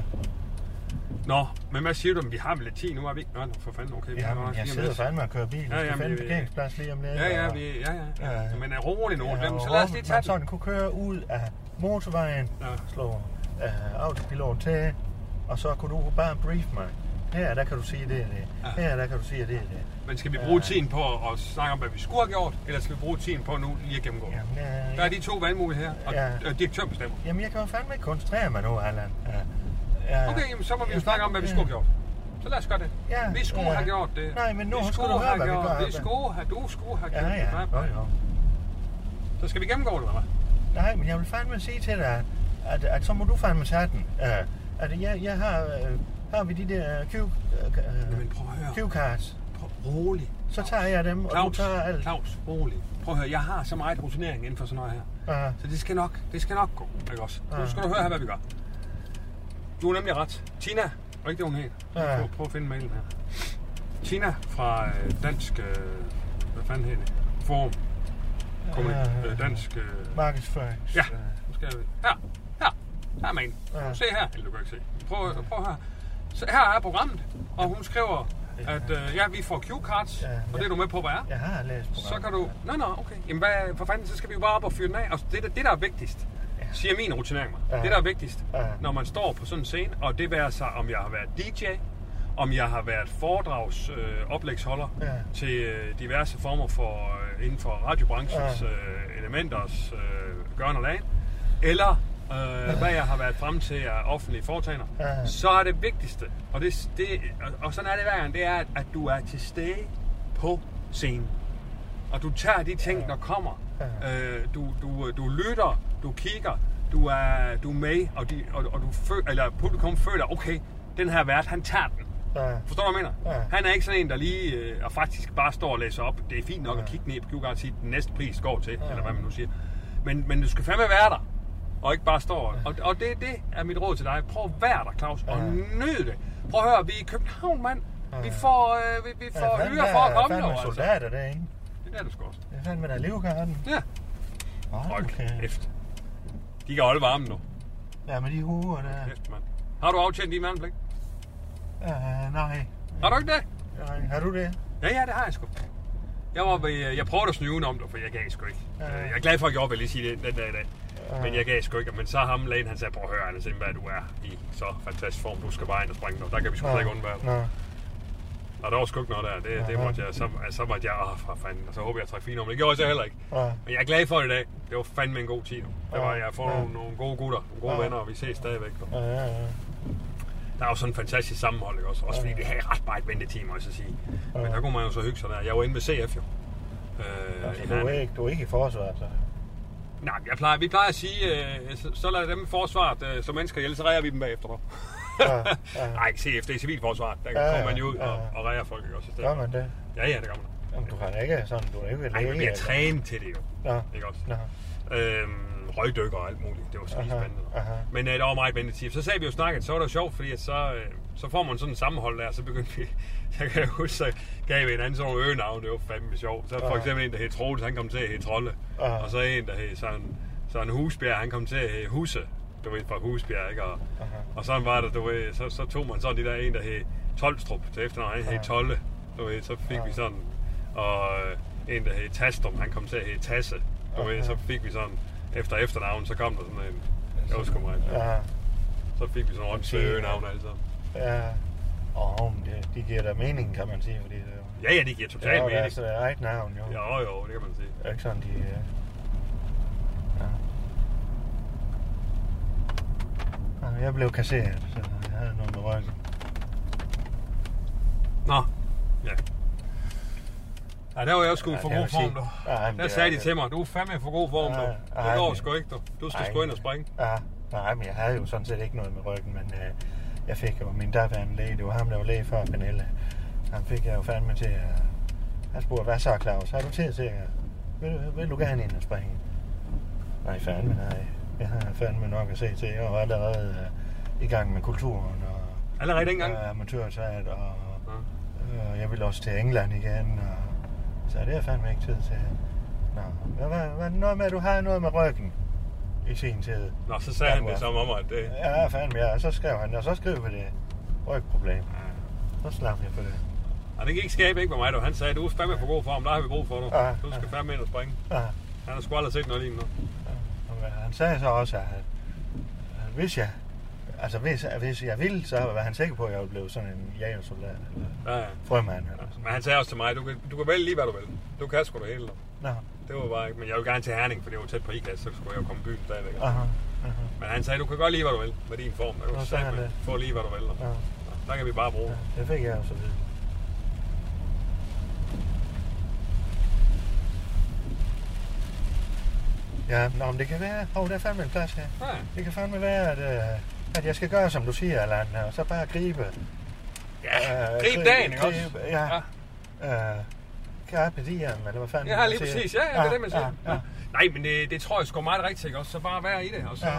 Nå, men hvad siger du? Vi har vel lidt tid nu, er vi ikke? Nå, for fanden, okay. vi har Jamen, nok jeg sidder fandme og kører bil. Ja, skal en vi- parkeringsplads lige om lidt. Ja, ja, vi, ja, ja. Ja. ja. Men er rolig nu, Ja, ja, og så lad os lige tage den. sådan kunne køre ud af motorvejen, Ja. slå uh, autopilot til, og så kunne du bare brief mig. Her, der kan du sige det og det. Her, der kan du sige det og det. Men skal vi bruge tiden på at, at snakke om, hvad vi skulle have gjort, eller skal vi bruge tiden på nu lige at gennemgå? Jamen, Der er de to valgmuligheder, og, Ja. og direktøren bestemmer. jamen, jeg kan jo fandme ikke koncentrere mig nu, Allan. Ja. Ja. Okay, jamen, så må vi jo snakke om, hvad vi ja. skulle have gjort. Så lad os gøre det. Ja, vi skulle ja. have gjort det. Nej, men nu vi skulle du høre, hvad vi gjort. gør. Vi skulle have, du skulle have Ja, gjort ja. det. Jo, jo. Så skal vi gennemgå det, eller hvad? Nej, men jeg vil fandme sige til dig, at, at så må du fandme tage den. Ja. At jeg, jeg har, øh, har vi de der Q, øh, Jamen, prøv at høre. Q-cards. Prøv, rolig. Så tager jeg dem, og du Claus, tager alt. Claus, rolig. Prøv at høre, jeg har så meget rutinering inden for sådan noget her. Ja. Så det skal nok, det skal nok gå, ikke også? Så nu skal du høre her, hvad vi gør. Du er nemlig ret. Tina, og ikke det, hun hed. Prøv, prøv at finde mailen her. Tina fra øh, Dansk, øh, hvad fanden hedder det? Forum. Kommunik- Ja. øh, dansk, øh, Markedsføring. ja, nu skal jeg, her, her, her er mailen. Ja. Se her, eller du kan ikke se. Prøv, prøv her. Så her er programmet, og hun skriver, at øh, ja, vi får Q-cards, Ja, og det ja. er du med på, hvad er. Jeg har læst Så programmet. kan du... Nå, nå, okay. Jamen, hvad, for fanden, så skal vi jo bare op og fyre den af. Altså, det, der- det, der er vigtigst, siger min rutinering mig. Ja. Det, der er vigtigst, Ja. når man står på sådan en scene, og det være sig, om jeg har været DJ, om jeg har været foredrags øh, Ja. til øh, diverse former for, øh, inden for radiobranchens Ja. øh, elementers øh, gørn og lagen, eller øh, hvad jeg har været frem til af offentlige foretagender, Ja. så er det vigtigste, og, det, det, og- og sådan er det hver gang, det er, at, at du er til stede på scenen. Og du tager de ting, der kommer. Øh, du, du, du lytter, du kigger, du er, du er med, og, de, og, og du føl, eller publikum føler, okay, den her vært, han tager den. Ja. Forstår du, hvad jeg mener? Ja. Han er ikke sådan en, der lige øh, og faktisk bare står og læser op. Det er fint nok at kigge ned på Q-Guard og sige, den næste pris går til, eller hvad man nu siger. Men, men du skal fandme være der, og ikke bare stå. Og, og det, det er mit råd til dig. Prøv at være der, Claus, og nyd det. Prøv at høre, vi er i København, mand. Vi får, øh, vi, vi får hyre for at komme fandme der, altså. soldater derinde. Det er det sgu også. Det er fandme der livgarden. Ja, Hold okay. kæft. De kan holde varmen nu. Ja, med de huer der. Kæft, mand. Har du aftjent din mandpligt? Ja, nej. Har du ikke det? nej. Har du det? Ja, ja, det har jeg sgu. Jeg, var jeg prøvede at snyve om det, for jeg gav sgu ikke. Ja. Øh, Jeg er glad for, at jeg gjorde, vil jeg lige sige det den dag i dag. Men jeg gav sgu ikke. Men så ham lægen, han sagde, prøv at høre, Anders, hvad du er i så fantastisk form. Du skal bare ind og springe nu. Der kan vi sgu slet ikke undvære. det. Nå. Og der var sgu ikke noget der. Det, det måtte jeg, så, så måtte jeg, åh, for fanden. Og så håber jeg, at jeg fint om. Det gjorde jeg så heller ikke. Ja. Men jeg er glad for det i dag. Det var fandme en god tid. Det var, Ja. jeg får Ja. nogle, nogle gode gutter, nogle gode Ja. venner, og vi ses stadigvæk. Ja, ja, ja. Der er jo sådan en fantastisk sammenhold, ikke også? Også fordi vi havde ret meget ventetid, må jeg så sige. Men der kunne man jo så hygge sig der. Jeg var inde ved CF jo. Øh, Altså, du, er ikke, du er ikke i forsvaret, så. Nej, jeg plejer, vi plejer at sige, øh, så, så lader dem forsvaret, øh, som mennesker så redder vi dem bagefter. dog. Ja, ja. Nej, ikke CF, det er civilforsvaret. Der Ja, ja, kommer man jo ud ja, og, ja. og redder folk, ikke også? Gør man det? Ja, ja, det gør man. Jamen, du har da ikke sådan, du er ikke Nej, man bliver trænet til det jo, Nå. ikke også? Nå. Øhm, røgdykker og alt muligt. Det var skide spændende. aha. Men øh, der var meget ventetid. Så sagde vi jo snakket, så var det jo sjovt, fordi så, øh, så får man sådan en sammenhold der, så begyndte vi, jeg kan huske, så gav vi en anden sådan øgenavn, det var fandme sjovt. Så for Aha. eksempel en, der hed Troels, han kom til at hedde Trolle. Aha. Og så en, der hed sådan, sådan Husbjerg, han kom til at hedde Husse. Du ved, fra Husbjerg, ikke? Og, og sådan var det, du ved, så, så tog man sådan de der en, der hed Tolstrup til efternavn, han hed Aha. Tolle. Du ved, så fik vi sådan, og øh, en, der hed Tastrum, han kom til at hedde Tasse. Du ved, så fik vi sådan, efter efternavn, så kom der sådan en, det var sgu meget. Ja, Så fik vi sådan en åndssvage øgenavn alle sammen. ja. Og det, de giver da mening, kan man sige, fordi det. Ja, ja, det giver totalt det er mening. deres øh, eget navn, jo. Jo, jo, det kan man sige. Det er ikke sådan, de... øh, Ja. Nå, Jeg blev kasseret, så jeg havde noget med ryggen. Nå, ja. Ja, der var jeg sgu for det god form, du. Ja, Der det sagde de til mig, du er fandme for god form, du. Ja, Det ja, går sgu ikke, du. Du skal sgu ind og springe. Ja, nej, men jeg havde jo sådan set ikke noget med ryggen, men øh, jeg fik jo min daværende læge, det var ham, der var læge før Pernille. Han fik jeg jo fandme til at... Han spurgte, hvad så Claus, har du tid til at... Vil, vil du gerne ind og springe? Nej, fandme nej. Jeg har fandme nok at se til. Jeg var allerede øh, i gang med kulturen og Allerede dengang? og amatørteat, og øh, jeg vil også til England igen, og, så det er fandme ikke tid til. Nå, hvad, hvad, hvad, noget med, at du har noget med ryggen i sin tid. Nå, så sagde han det som om, at det... Ja, fandme, ja. Og så skrev han, og så skrev vi det rygproblem. Så slap jeg for det. Og det gik skab ikke med mig, du. Han sagde, du er fandme for god form, der har vi brug for dig. Ja, Du skal fandme ind og springe. Ja, Han har sgu aldrig set noget lignende. og han sagde så også, at, at hvis jeg Altså, hvis, hvis jeg ville, så var han sikker på, at jeg ville blive sådan en jagersoldat eller Ja, ja. frømand. Eller sådan. Men han sagde også til mig, du kan, du kan vælge lige, hvad du vil. Du kan sgu det hele. Nå, Det var bare ikke, men jeg vil gerne til Herning, for det var tæt på IKAS, så skulle jeg jo komme i byen stadigvæk. aha, aha. Men han sagde, du kan godt lige, hvad du vil med din form. Nå, kan du det. få lige, hvad du vil. Ja, Der kan vi bare bruge. ja, det fik jeg også vide. Ja, nå, men det kan være... Hov, der er fandme en plads her. Ja. Det kan fandme være, at, øh, at jeg skal gøre, som du siger, Allan, og så bare gribe. Ja, øh, grib dagen, ikke også? gribe- Ja. Ja. Øh, Carpe diem, eller hvad fanden Ja, lige præcis. Ja, ja, det er det, man siger. Ja, ja. Nej, men det, det tror jeg sgu meget rigtigt, ikke også? Så bare være i det, og så... Ja.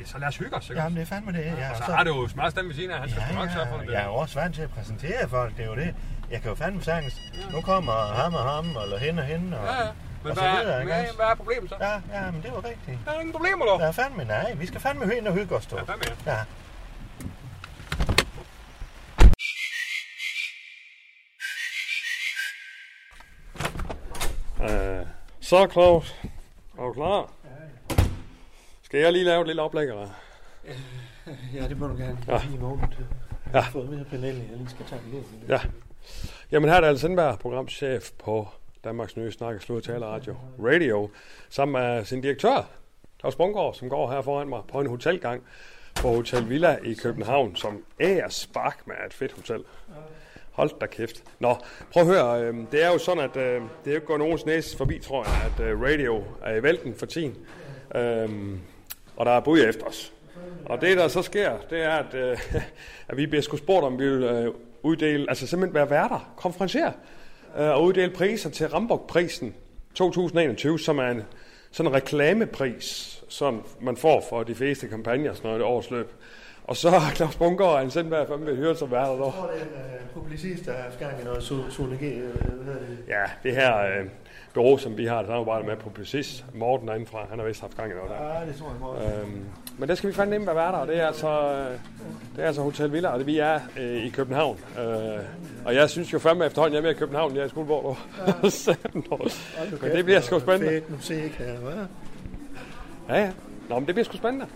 Ja, så lad os hygge os, ikke Jamen, det er fandme det, ja. Og og så har det jo meget stemme ved siden af, han skal Ja, nok sørge for ja, det. jeg er jo også vant til at præsentere folk, det er jo det. Jeg kan jo fandme sagtens, nu kommer ham og ham, eller hende og hende, og, Ja, ja. Men og hvad, så videre, er, ikke hvad, hvad er problemet så? Ja, ja, men det var rigtigt. Der er ingen problemer, dog. Der er fandme nej, vi skal fandme ind og hygge os, du. Ja, fandme ja. Ja. Så Claus, er du klar? Skal jeg lige lave et lille oplæg, eller? Ja, det må du gerne. Ja. Lige vågnet. Jeg Ja. har fået mere Pernille, jeg lige skal tage lidt. Ja. Jamen her er det Allan Sindberg, programchef på Danmarks nye snakke, slut tale radio, radio, sammen med sin direktør, Claus Bungård, som går her foran mig på en hotelgang på Hotel Villa i København, som er spark med et fedt hotel. Hold da kæft. Nå, prøv at høre, øh, det er jo sådan, at øh, det er jo ikke går nogens næse forbi, tror jeg, at øh, radio er i vælten for tiden. Øh, og der er bud efter os. Og det, der så sker, det er, at, øh, at vi bliver sgu spurgt, om vi vil øh, uddele, altså simpelthen være værter, konferencere, øh, og uddele priser til Rambok-prisen 2021, som er en sådan en reklamepris, som man får for de fleste kampagner, sådan noget i års. Og så har Claus Bunker og Hans Sindberg fandme hørt som værter der. Jeg tror, det er en uh, publicist, der har gang i noget zo- zoologi. øh, det? Ja, det her øh, bureau, som vi har et samarbejde med, Publicis, Morten derindefra, han har vist haft gang i noget der. Ja, det tror jeg meget. Øhm, men der skal vi fandme være værter, og det er altså, øh, det er altså Hotel Villa, og det, vi er øh, i København. Øh, og jeg synes jo fandme efterhånden, jeg er mere i København, end jeg er i Skuldborg. Ja. men det bliver sgu spændende. Fedt musik her, hva'? Ja, ja. Nå, men det bliver sgu spændende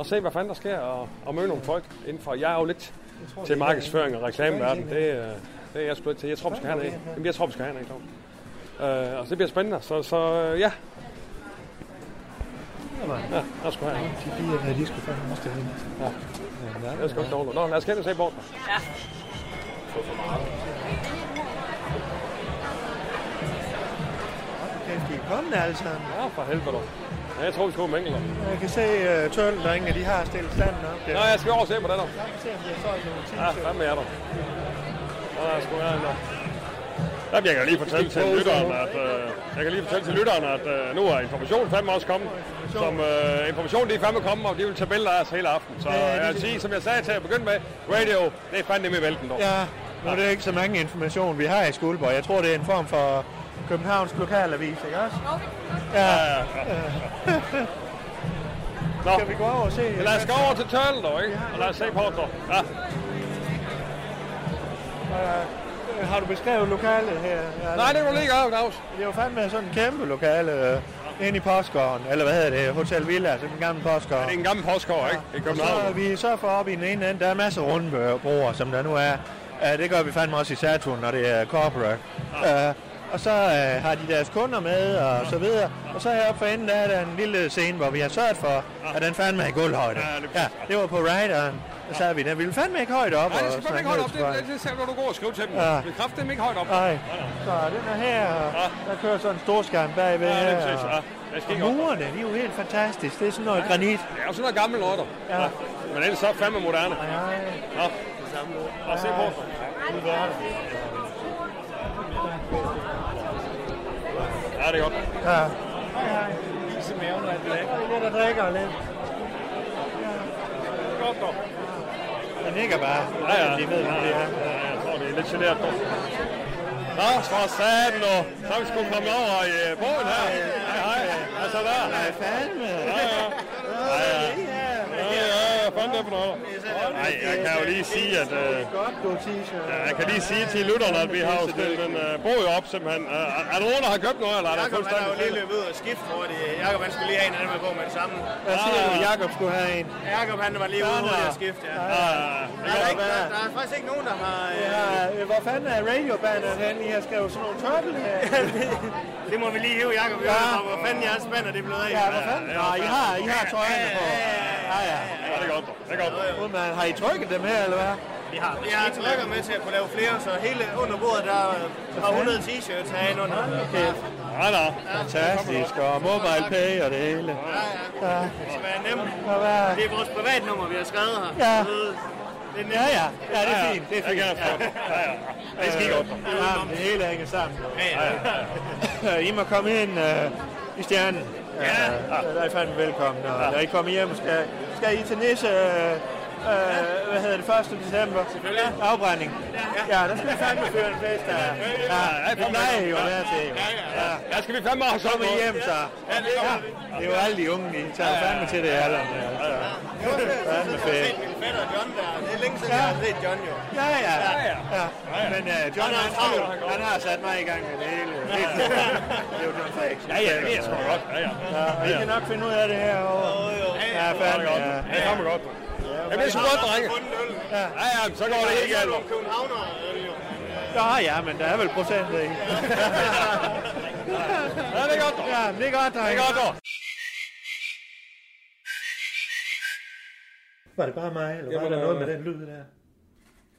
at se, hvad fanden der sker, og, og møde nogle folk indenfor. Jeg er jo lidt til markedsføring og reklameverden. Det, øh, det er jeg sgu lidt til. Jeg tror, vi skal have en af. Jamen, jeg tror, vi skal have en af, Claus. Øh, og så det bliver spændende. Så, så øh, ja. Ja, der skulle have en. De piger, der, de skulle fandme også derinde. Ja. Ja, Det sgu ikke dårligt. Nå, lad os kende og se bort. Kæft, de er kommende alle sammen. Ja, for helvede. Ja, jeg tror, vi skal over mængler. Jeg kan se uh, tøllen derinde, de har stillet standen op. Der. Nå, jeg skal over og se på det der. Jeg kan se, om de har solgt nogle Ja, t-shirts. fandme er der. Nå, der er sgu en der. Jamen, jeg kan lige fortælle til lytteren, at, øh, jeg kan lige fortælle til lytteren, at øh, nu er information fandme også kommet. Som øh, information, de er fandme kommet, og de vil tage billeder af os hele aften. Så Ja, det jeg vil det. sige, som jeg sagde til at begynde med, radio, det er fandme med vælten dog. Ja, nu er det ikke så mange information, vi har i Skuldborg. Jeg tror, det er en form for Københavns lokalavis, ikke også? Ja. ja, ja. Nå, Skal vi gå over og se? men lad os gå over til tørlen dog, ikke? Og lad os se på det dog. Ja. Øh, Har du beskrevet lokalet her? Ja, Nej, det du lige gøre, Claus. Det er jo fandme sådan en kæmpe lokale øh, inde i postgården, eller hvad hedder det, Hotel Villa, sådan en gammel postgård. Det er en gammel postgård, ikke? I Så er København. vi så for op i den ene ende, der er masser af rundbroer, som der nu er. Uh, det gør vi fandme også i Saturn, når det er corporate. Uh, og så øh, har de deres kunder med, og så videre. Og så heroppe for enden, der er der en lille scene, hvor vi har sørget for, at den fandme er i gulvhøjde. Ja, det er Ja, det var på rideren. Så sagde vi, den ville fandme ikke højt op. Nej, det skal ikke højt op. Det, vejen. det, det ser du, du går og skriver til dem. Ja. Det kræfter dem ikke højt op. Nej, så den er her, og der kører sådan en stor skærm bagved Ja, det er her. præcis. Ja, og- murene, de er jo helt fantastiske. Det er sådan noget granit. Det er jo sådan noget gammel noget, der. Ja. Ja. Men ellers så er fandme moderne. Ja, Ja. Og se på. Ja, det er godt. ja. Is i maven, og lidt at drikke og lidt. Godt, dog. Den nikker bare. Ja, ja. De ved, det er. Ja, jeg tror, det er lidt generet, dog. Nå, for satan, nu. Så er vi sgu kommet over i øh, båden her. Hej, hej. Hvad så der? Nej, fandme. Ja, ja. Ja, ja. Ja, ja, fanden er det for noget? Nej, jeg kan jo lige sige, at... Øh, Godt, du t-shirt. Ja, jeg kan lige sige til lytterne, at vi har jo stillet en uh, bog op, simpelthen. Uh, er der nogen, der har købt noget, eller er der Jakob han er jo lige fuldstændig? løbet ud og skift, tror jeg. Jakob han skulle lige have en anden med på med det samme. Hvad siger du, Jakob skulle have en? Jakob han var lige ude og skifte, ja. Ja, Der er, ikke, der, der er faktisk ikke nogen, der har... Øh, Ja, øh, hvor fanden er radiobanderen henne? I har skrevet sådan nogle tørtel her. det må vi lige hive Jakob i Ja. ja. hvor fanden jeres spand er det blevet af. Ja, hvor fanden? Nå, I har, I har trøjerne på. Ja, ja. ja, det er godt, det er godt. Har I trykket dem her, eller hvad? Vi har, vi har trykker med til at kunne lave flere, så hele under bordet, der har 100 t-shirts herinde under. Okay. Ja, nå. Fantastisk, og mobile pay og det hele. Ja, Det skal være nemt. Det er vores privatnummer, vi har skrevet her. Ja. Det er. Ja, ja. Ja, det er fint. Det er fint. jeg. Ja, ja. Det er skide godt. dog. Ja, det hele hænger sammen. Ja, ja. I må komme ind uh, i stjernen. Ja. Uh, der er I fandme velkommen. Og når I kommer hjem, skal, skal I til Nisse, uh, uh, hvad hedder det, 1. december? Selvfølgelig. Afbrænding. Ja, der skal vi fandme føre en fest. Ja, ja det plejer I jo at være til. Jo. Ja. Ja, skal vi fandme have kommer noget? hjem, så. Ja, det er jo alle de unge, de tager fandme til det i alderen. Ja, så. Fandme fedt. Min fætter John der. Det er længe siden, jeg har set John jo. Ja, ja. ja. Men uh, John, han, han, han har sat mig i gang med det hele. Det er jo John Frederiksen. Ja, ja, det er sgu godt. Ja, ja. Ja, vi kan nok finde ud af det her. Og... Ja, fandme. Ja. Det er fandme godt. Ja, det er sgu godt, drenge. Ja, ja, så går det ikke Det er københavner. øh, jo. Ja, ja, men der er vel procent i. Ja, det er godt, dog. Ja, det er godt, Det drenge. er godt, dog. Var det bare mig, eller var Jamen, der noget øh, med den lyd der?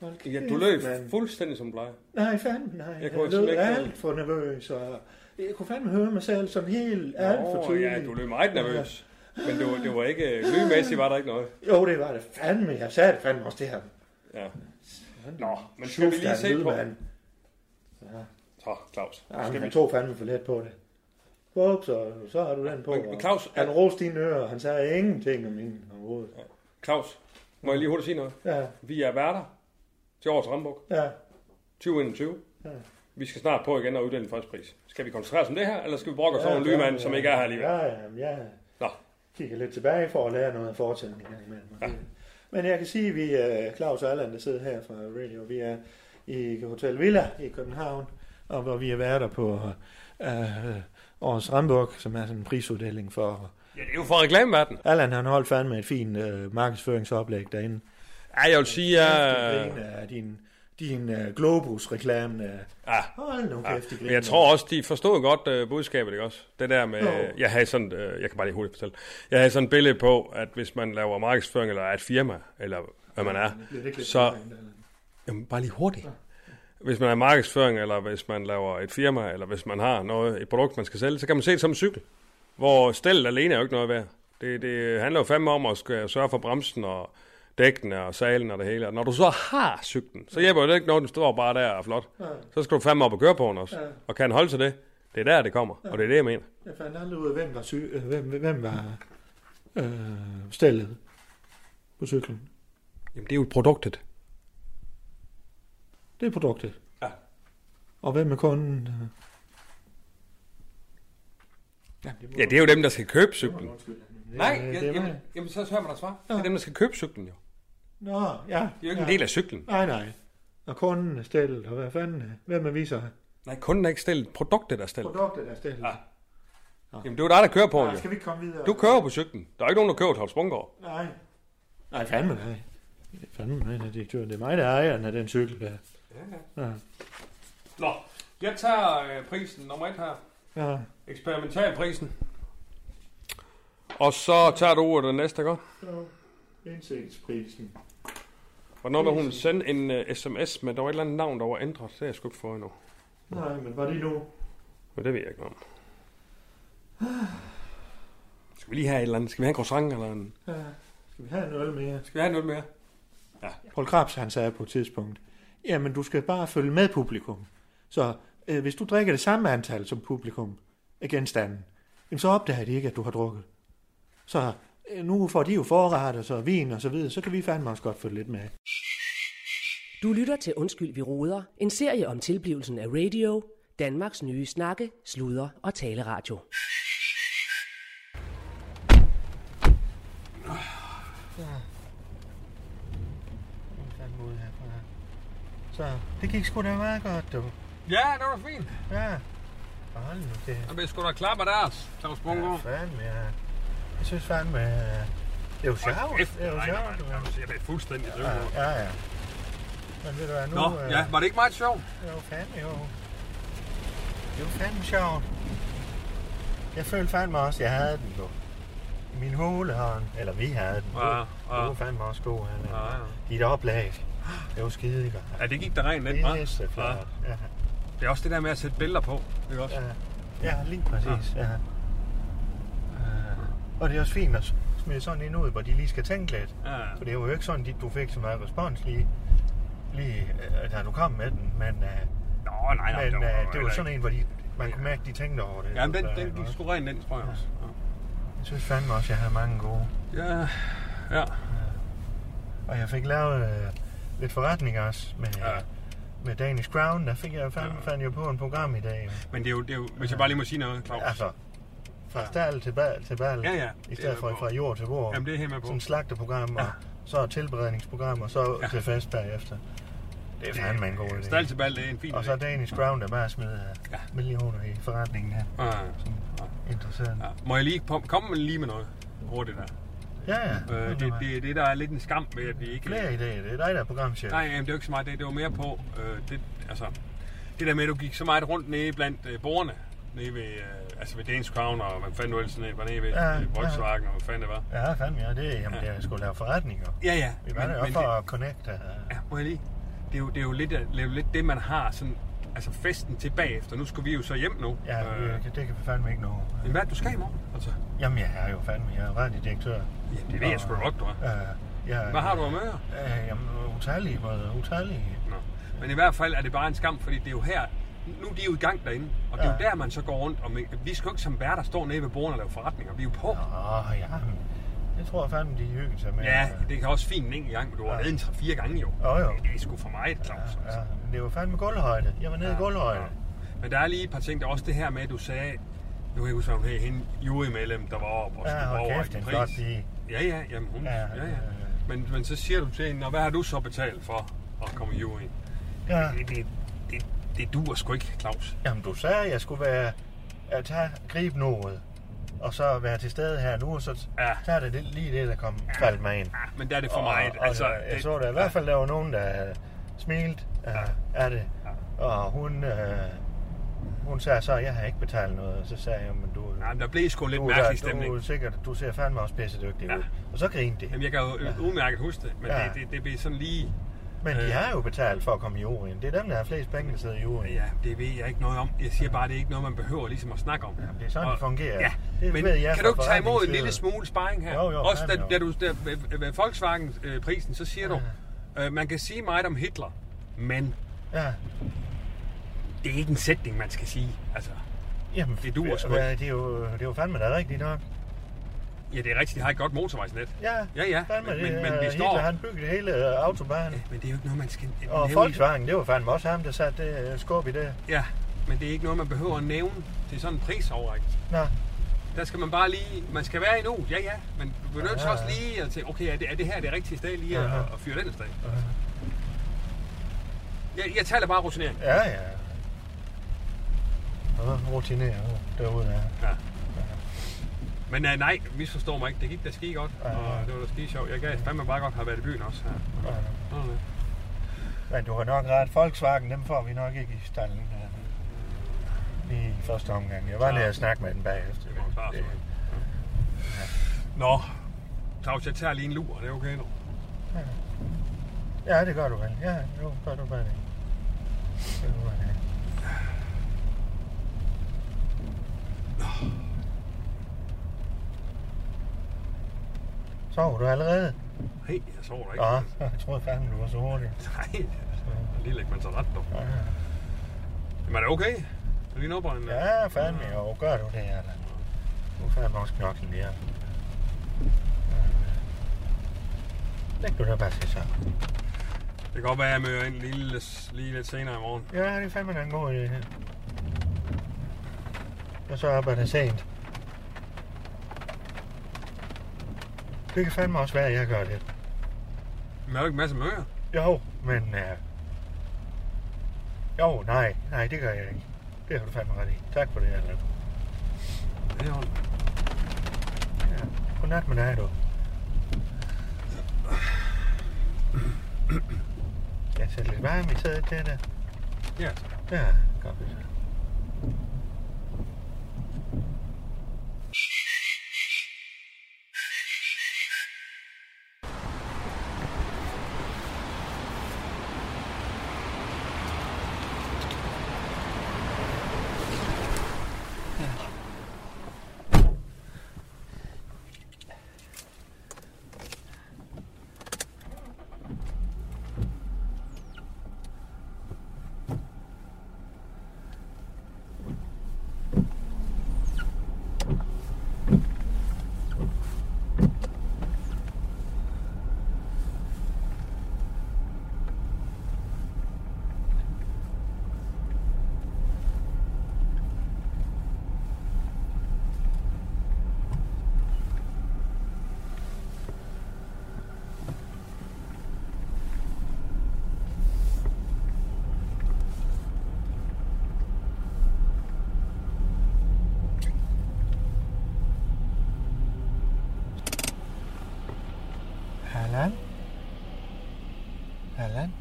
Hold Ja, du løb mand. fuldstændig som plejer. Nej, fandme nej. Jeg Jeg, kunne jeg simpelthen lød ikke- alt for nervøs, og jeg kunne fandme høre mig selv sådan helt alt for Åh, tydeligt. ja, du løb meget nervøs. Men det var, det var ikke, lydmæssigt var der ikke noget. Jo, det var det fandme. Jeg sagde det fandme også det her. Ja. Nå, men skal vi lige se på... Lydmand. Så, Claus. Ja, Skal vi... tog fandme for let på det. Ups, og så har du den på. Men- men Claus, han roste dine ører, han sagde ingenting om min overhovedet. Claus, må jeg lige hurtigt sige noget? Ja, Vi er værter til årets Rambuk ja. 2021. Ja. Vi skal snart på igen og uddele en første pris. Skal vi koncentrere os om det her, eller skal vi brokke os over en lydmand, som ikke er her alligevel? Ja, ja, jeg Nå. Kigger lidt tilbage for at lære noget af fortiden. Ja. Men jeg kan sige, at vi er Claus og Allan, der sidder her fra Radio. Vi er i Hotel Villa i København, og hvor vi er værter på øh, årets Rambuk, som er sådan en prisuddeling for... Ja, det er jo for reklameverdenen. Allan han holdt fandme et fint øh, markedsføringsoplæg derinde. Ja, jeg vil sige, at... Af din, din uh, Globus-reklame. Uh, Ja, hold nu kæft, de Men jeg tror også, de forstod godt uh, budskabet, ikke også? Det der med, Jo. jeg havde sådan, uh, jeg kan bare lige hurtigt fortælle, jeg havde sådan et billede på, at hvis man laver markedsføring, eller er et firma, eller hvad man er, så, jamen bare lige hurtigt. Hvis man er markedsføring, eller hvis man laver et firma, eller hvis man har noget, et produkt, man skal sælge, så kan man se det som en cykel, hvor stillet alene er jo ikke noget værd. Det, det handler jo fandme om at sørge for bremsen og dækkene og salen og det hele. Og når du så har cyklen, så hjælper det ikke noget, den står bare der og flot. Så skal du fandme op og køre på den også. Ja. Og kan holde til det? Det er der, det kommer. Og det er det, jeg mener. Jeg fandt aldrig ud af, hvem var, sy- øh, hvem, hvem var øh, stillet på cyklen. Jamen, det er jo produktet. Det er produktet. Ja. Og hvem er kunden? Ja, Ja, det er jo dem, der skal købe cyklen. Nej, det jamen, jamen, så hører man dig svare. Det er dem, der skal købe cyklen, jo. Det Nå, ja. er jo ikke ja. en del af cyklen. Nej, nej. Og kunden er stillet, og hvad fanden? Hvem er viser? Nej, kunden er ikke stillet. Produktet er stillet. Produktet er stillet. Ja. Jamen, det er jo dig, der kører på den, Nej, jo. skal vi ikke komme videre? Du kører på cyklen. Der er ikke nogen, der kører til Holsbungård. Nej. Nej, fandme nej. Fandme nej, nej, direktør. Det er mig, der er ejeren af den cykel der. Ja. Nå, Jeg tager øh, prisen nummer et her. Ja. Eksperimentalprisen. Og så tager du ordet den næste, ikke? Indsigtsprisen. Hvornår vil hun sende en uh, sms med, der var et eller andet navn, der var ændret? Det har jeg sgu ikke fået endnu. Nej, men var det nu? Men det ved jeg ikke om. Skal vi lige have et eller andet? Skal vi have en croissant eller en... Ja. Skal vi have en øl mere? Skal vi have noget mere? Paul Krabs, han sagde på et tidspunkt, jamen du skal bare følge med publikum. Så øh, hvis du drikker det samme antal som publikum af genstanden, jamen, så opdager de ikke, at du har drukket. Så øh, nu får de jo forret og så vin og så videre, så kan vi fandme også godt følge lidt med. Du lytter til Undskyld, vi råder. En serie om tilblivelsen af radio. Danmarks nye snakke, sludre og taleradio. Så det gik sgu da meget godt, du. Ja, det var fint. Ja. Hold nu det. Jeg sgu da klappe deres, Claus Bungo. Ja, fandme, ja. Jeg synes fandme, øh, det er jo sjovt. Det er jo sjovt. Jeg er fuldstændig Ja, ja, ja. Men ved du hvad, nu... Nå, øh, ja, var det ikke meget sjovt? Det var fandme jo. Det var fandme sjovt. Jeg følte fandme også, jeg havde den jo. I min hulehånd. Eller vi havde den. Ja, Det ja. var fandme også god. Han, Ja, ja. Dit oplag. Det var skide godt. Ja, det gik der rent lidt, Det hva'? er så Ja. Ja. Det er også det der med at sætte billeder på, ikke også? Ja. ja, lige præcis. Ja. Og det er også fint at smide sådan en ud, hvor de lige skal tænke lidt. Ja. For det var jo ikke sådan, at du fik så meget respons lige, lige øh, da du kom med den. Men, øh, Nå, nej, nej. men det var, øh, det var sådan en, hvor de, man kunne mærke, at de tænkte over det. Ja, men den, den gik sgu rent, den tror jeg også. Jeg synes fandme også, at jeg havde mange gode. Ja, ja. Og jeg fik lavet øh, lidt forretninger også med, Ja. ja. med Danish Crown. Der fik jeg fandme, fandt jeg på en program i dag. Men det er jo, det er jo hvis jeg bare lige må sige noget, Claus. Altså, fra stald til bal til bal. Ja, ja. I Det stedet for fra jord til bord. Jamen, det er helt med på. Sådan et slagteprogram, og Ja. så et tilberedningsprogram, og så Ja. til fest bagefter. Det er fandme en god idé. Stald til bal, det er en fin Og så. Danish Crown, der bare smider Ja. ja. millioner i forretningen her. Ja, Interessant. ja. Må jeg lige kom- komme lige med noget hurtigt der? Ja, ja. Øh, det, det, det, der er lidt en skam ved, at vi ikke... Flere idéer. Det er dig, der er programchef. Nej, jamen, det er jo ikke så meget det. Det var mere på, øh, det, altså, det der med, at du gik så meget rundt nede blandt øh, borgerne, nede ved, øh, altså ved Danish Crown, og hvad fanden nu ellers nede, var nede ved Ja, ja, Volkswagen, og hvad fanden det var. Ja, fandme, ja. Det, jamen, Ja. det er sgu lave forretninger. Ja, ja. Vi var der jo for at connecte. ja, må jeg lige? Det er jo, det er jo lidt, det er jo lidt det, man har sådan, altså festen til bagefter. Nu skal vi jo så hjem nu. Ja, øh, øh, det kan vi fandme ikke nå. men hvad det, du skal i morgen? Altså, Jamen, jeg er jo fandme, jeg er radiodirektør. ja, det ved jeg sgu godt, du er. Øh, jeg, Hvad har du at møde? Øh, jamen, utallige, både utallige. Nå. Men i hvert fald er det bare en skam, fordi det er jo her, nu er de jo i gang derinde, og det er jo Ja. der, man så går rundt, og vi skal jo ikke som værter stå nede ved bordene og lave forretninger, vi er jo på. Åh, ja, jeg tror fandme, de hygger sig med. Ja, det kan også fint en enkelt gang, men du har Ja. en 3-4 gange jo. Jo, jo. Det, er sgu for meget, Claus. altså. Ja, men det var fandme gulvhøjde. Jeg var nede i gulvhøjde. Men der er lige et par ting, der er også det her med, at du sagde, nu kan jeg huske, hed, hende jurymedlem, der var oppe og Ja, skulle hold over kæft, en pris. flot pige. Ja, ja, jamen hun, ja, Ja, ja, ja. Men, men så siger du til hende, "Nå, hvad har du så betalt for at komme i juryen? Ja. Det, det, det, det duer sgu ikke, Claus. Jamen, du sagde, at jeg skulle være at tage, gribe noget, og så være til stede her nu, og så Ja. så er det det- lige det, der kom faldt mig ind. Ja, men der er det for og, meget. Og, altså, jeg det- så der i hvert fald, der var nogen, der smilte uh, af det. Ja. Og hun, uh, hun sagde så, at jeg har ikke betalt noget. Og så sagde jeg, men du... Ja, men der blev sgu lidt du, mærkelig stemning. du, er sikkert, du ser fandme også pisse dygtig Ja. ud. Og så grinte de. Jamen, jeg kan jo ja. udmærket huske det, men Ja. det, det, det blev sådan lige... Men de øh, har jo betalt for at komme i juryen. Det er dem, der har flest penge, der sidder i juryen. Ja, det ved jeg ikke noget om. Jeg siger bare, det er ikke noget, man behøver ligesom at snakke om. Jamen, det er sådan, det fungerer. Ja, Det men ved jeg kan du ikke tage imod en lille smule sparring her? Jo, jo, Også da, da du der, ved, Volkswagen-prisen, så siger du, øh, man kan sige meget om Hitler, men Ja. det er ikke en sætning, man skal sige. Altså, Jamen, Det duer sgu Det er jo, det er jo fandme da rigtigt nok. Ja, det er rigtigt, de har et godt motorvejsnet. Ja, Ja, ja, fandme, men- det, men- men vi Hitler, står- han byggede hele øh, autobanen. Men det er jo ikke noget, man skal Og nævne. Volkswagen, det var fandme også ham, der satte det øh, skub i det. Ja, men det er ikke noget, man behøver at nævne til sådan en prisoverrækkelse. Nå, Der skal man bare lige, man skal være i nu, ja ja, men du bliver nødt til Ja, også ja. lige at tænke, okay, er det, er det her det rigtige sted lige at, Ja, ja. at fyre den sted? Jeg, jeg taler bare rutinering. ja, ja. Og rutinere derude ja. Ja. Men uh, nej, misforstår mig ikke. Det gik da skide godt, Ja, ja. og det var da skide sjovt. Jeg gad fandme bare godt have været i byen også. Ja. Ja. Det. Men du har nok ret. Volkswagen, dem får vi nok ikke i stallen. lige i første omgang. Jeg var lige at snakke med den bagefter. klar, Det, Nå, Claus, jeg tager lige en lur. Det er okay nu? ja, det gør du vel. Ja, jo, gør du bare det. Gør du bare det. Sov du allerede? Nej, jeg sover ikke. Nå, jeg troede fandme, du var så hurtig. Nej, det lige lægge man så ret, dog. Ja, Men er det okay? Er lige noget, en... ja fandme jo. Gør du det her, da? Nu fandme også knoklen lige her. Læg du der bare til så. Det kan godt være, at jeg møder ind lige, lidt- lige lidt senere i morgen. Ja, det er fandme da en god idé her. Og så arbejder sent. Det kan fandme også være, at jeg gør det. Men er der ikke en masse møger? Jo, men... Uh... Jo, nej, nej, det gør jeg ikke. Det har du fandme ret i. Tak for det, Allan. Det er jo Ja. Godnat med dig, du. Jeg sætter lidt varme i sædet til dig. Ja, Ja, godt så. Allan? Allan?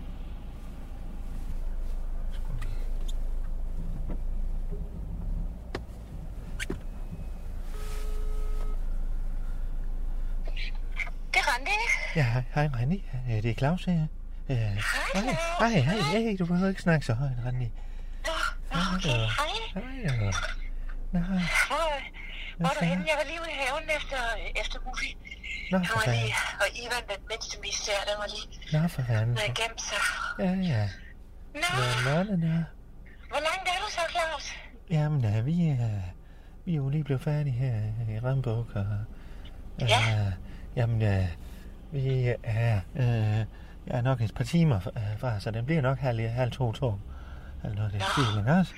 Det er Randi. Ja, hej, Randi. Øh, Det er Claus her. Øh, Hej, hej, hej, hej, du behøver ikke snakke så højt, Randi. Nå, okay, hej. Hej. Nå, Hvor, hvor er du henne? Jeg var lige ude i haven efter, efter Muffy. nå for fanden. og Ivan, den mindste mis der, den var lige Nå for fanden. nede gemt sig. Ja, ja. Nå, Nå, nå, nå. hvor langt er du så, Claus? Jamen, øh, vi, øh, vi er jo lige blevet færdige her i Rambuk, og... Øh, Ja. Jamen, øh, vi er... Øh, jeg er nok et par timer fra- øh, fra, så den bliver nok halv, halv to, to. Eller noget, det er Nå. stilen også.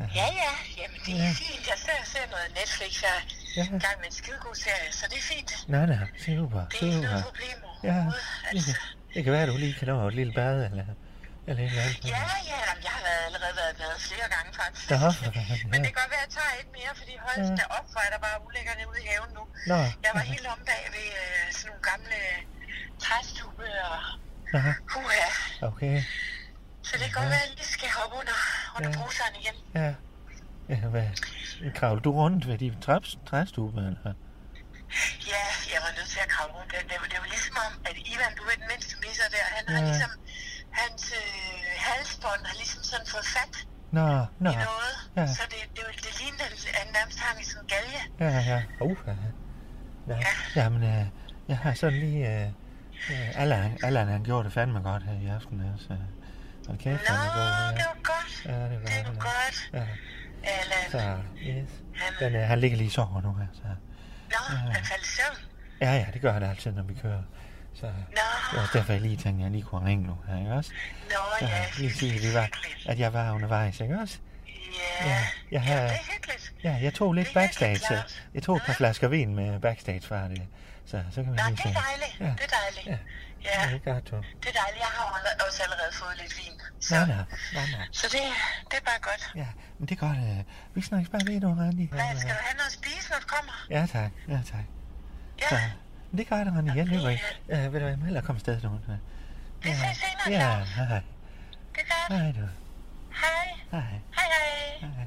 Ja, ja, jamen det er Ja. fint. Jeg ser, ser noget Netflix. Jeg er Ja. gang med en skidegod serie, så det er fint. Nej, nej, super, Det er ikke super. noget problem Ja, overhovedet. Altså, det kan være, at du lige kan nå et lille bad, eller, eller et eller andet. ja, ja, jamen, jeg har været, allerede været med flere gange faktisk. For fanden, Men det kan godt være, at jeg tager et mere, fordi hold Ja. da op, hvor er der bare ulækkerne ude i haven nu. Nå, Jeg var helt om bag ved øh, sådan nogle gamle træstube og nå, huha. okay, Så det kan godt være, at jeg lige skal hoppe under, under Ja. bruseren igen. ja. Ja, hvad? Kravler du rundt ved de traps, træstube, eller? Ja, jeg var nødt til at kravle rundt. Det, det, det var ligesom om, at Ivan, du er den mindste misser der, han har Ja. ligesom, hans øh, halsbånd har ligesom sådan fået fat Nå, nå, i noget. ja. Så det, det, det, det ligner, at han nærmest hang i sådan en galge. ja, ja. Uh, ja. ja. Jamen, øh, jeg har sådan lige... Øh, øh, Allan, Allan, han gjorde det fandme godt her i aften, altså. Hold kæft, Nå, han er god, det ja. var godt. Ja, det var Det var godt. Ja, Allan. så, yes. Han, Den, øh, han ligger lige i sover nu, altså. nå, han faldt i søvn. Ja, ja, det gør han altid, når vi kører. Så Nå, det var derfor, jeg lige tænkte, at jeg lige kunne ringe nu, her, ikke også? nå, Så ja. lige sige, at, vi var, at jeg var undervejs, ikke også? Ja, Ja, jeg har- ja. Ja, jeg tog lidt backstage. klart. Jeg tog et par flasker vin med backstage fra det. Så, så kan vi Nå, lige det er dejligt. Ja. Det er dejligt. Ja. Ja, Ja, det er godt, du. det er dejligt. Jeg har også allerede fået lidt vin. Så, Nej, nej, nej, nej. så det, det er bare godt. Ja, men det er godt. Øh, vi snakkes bare ved nu, Randi. Hvad, skal du have noget at spise, når du kommer? Ja, tak. Ja, tak. Ja, Så, men det gør han igen, det Nyborg. Øh, ved du hvad, jeg må hellere komme afsted nu. Ja. Vi ses senere, Ja, hej. Det gør Hej du. Hej. Hej. Hej, hej. hej.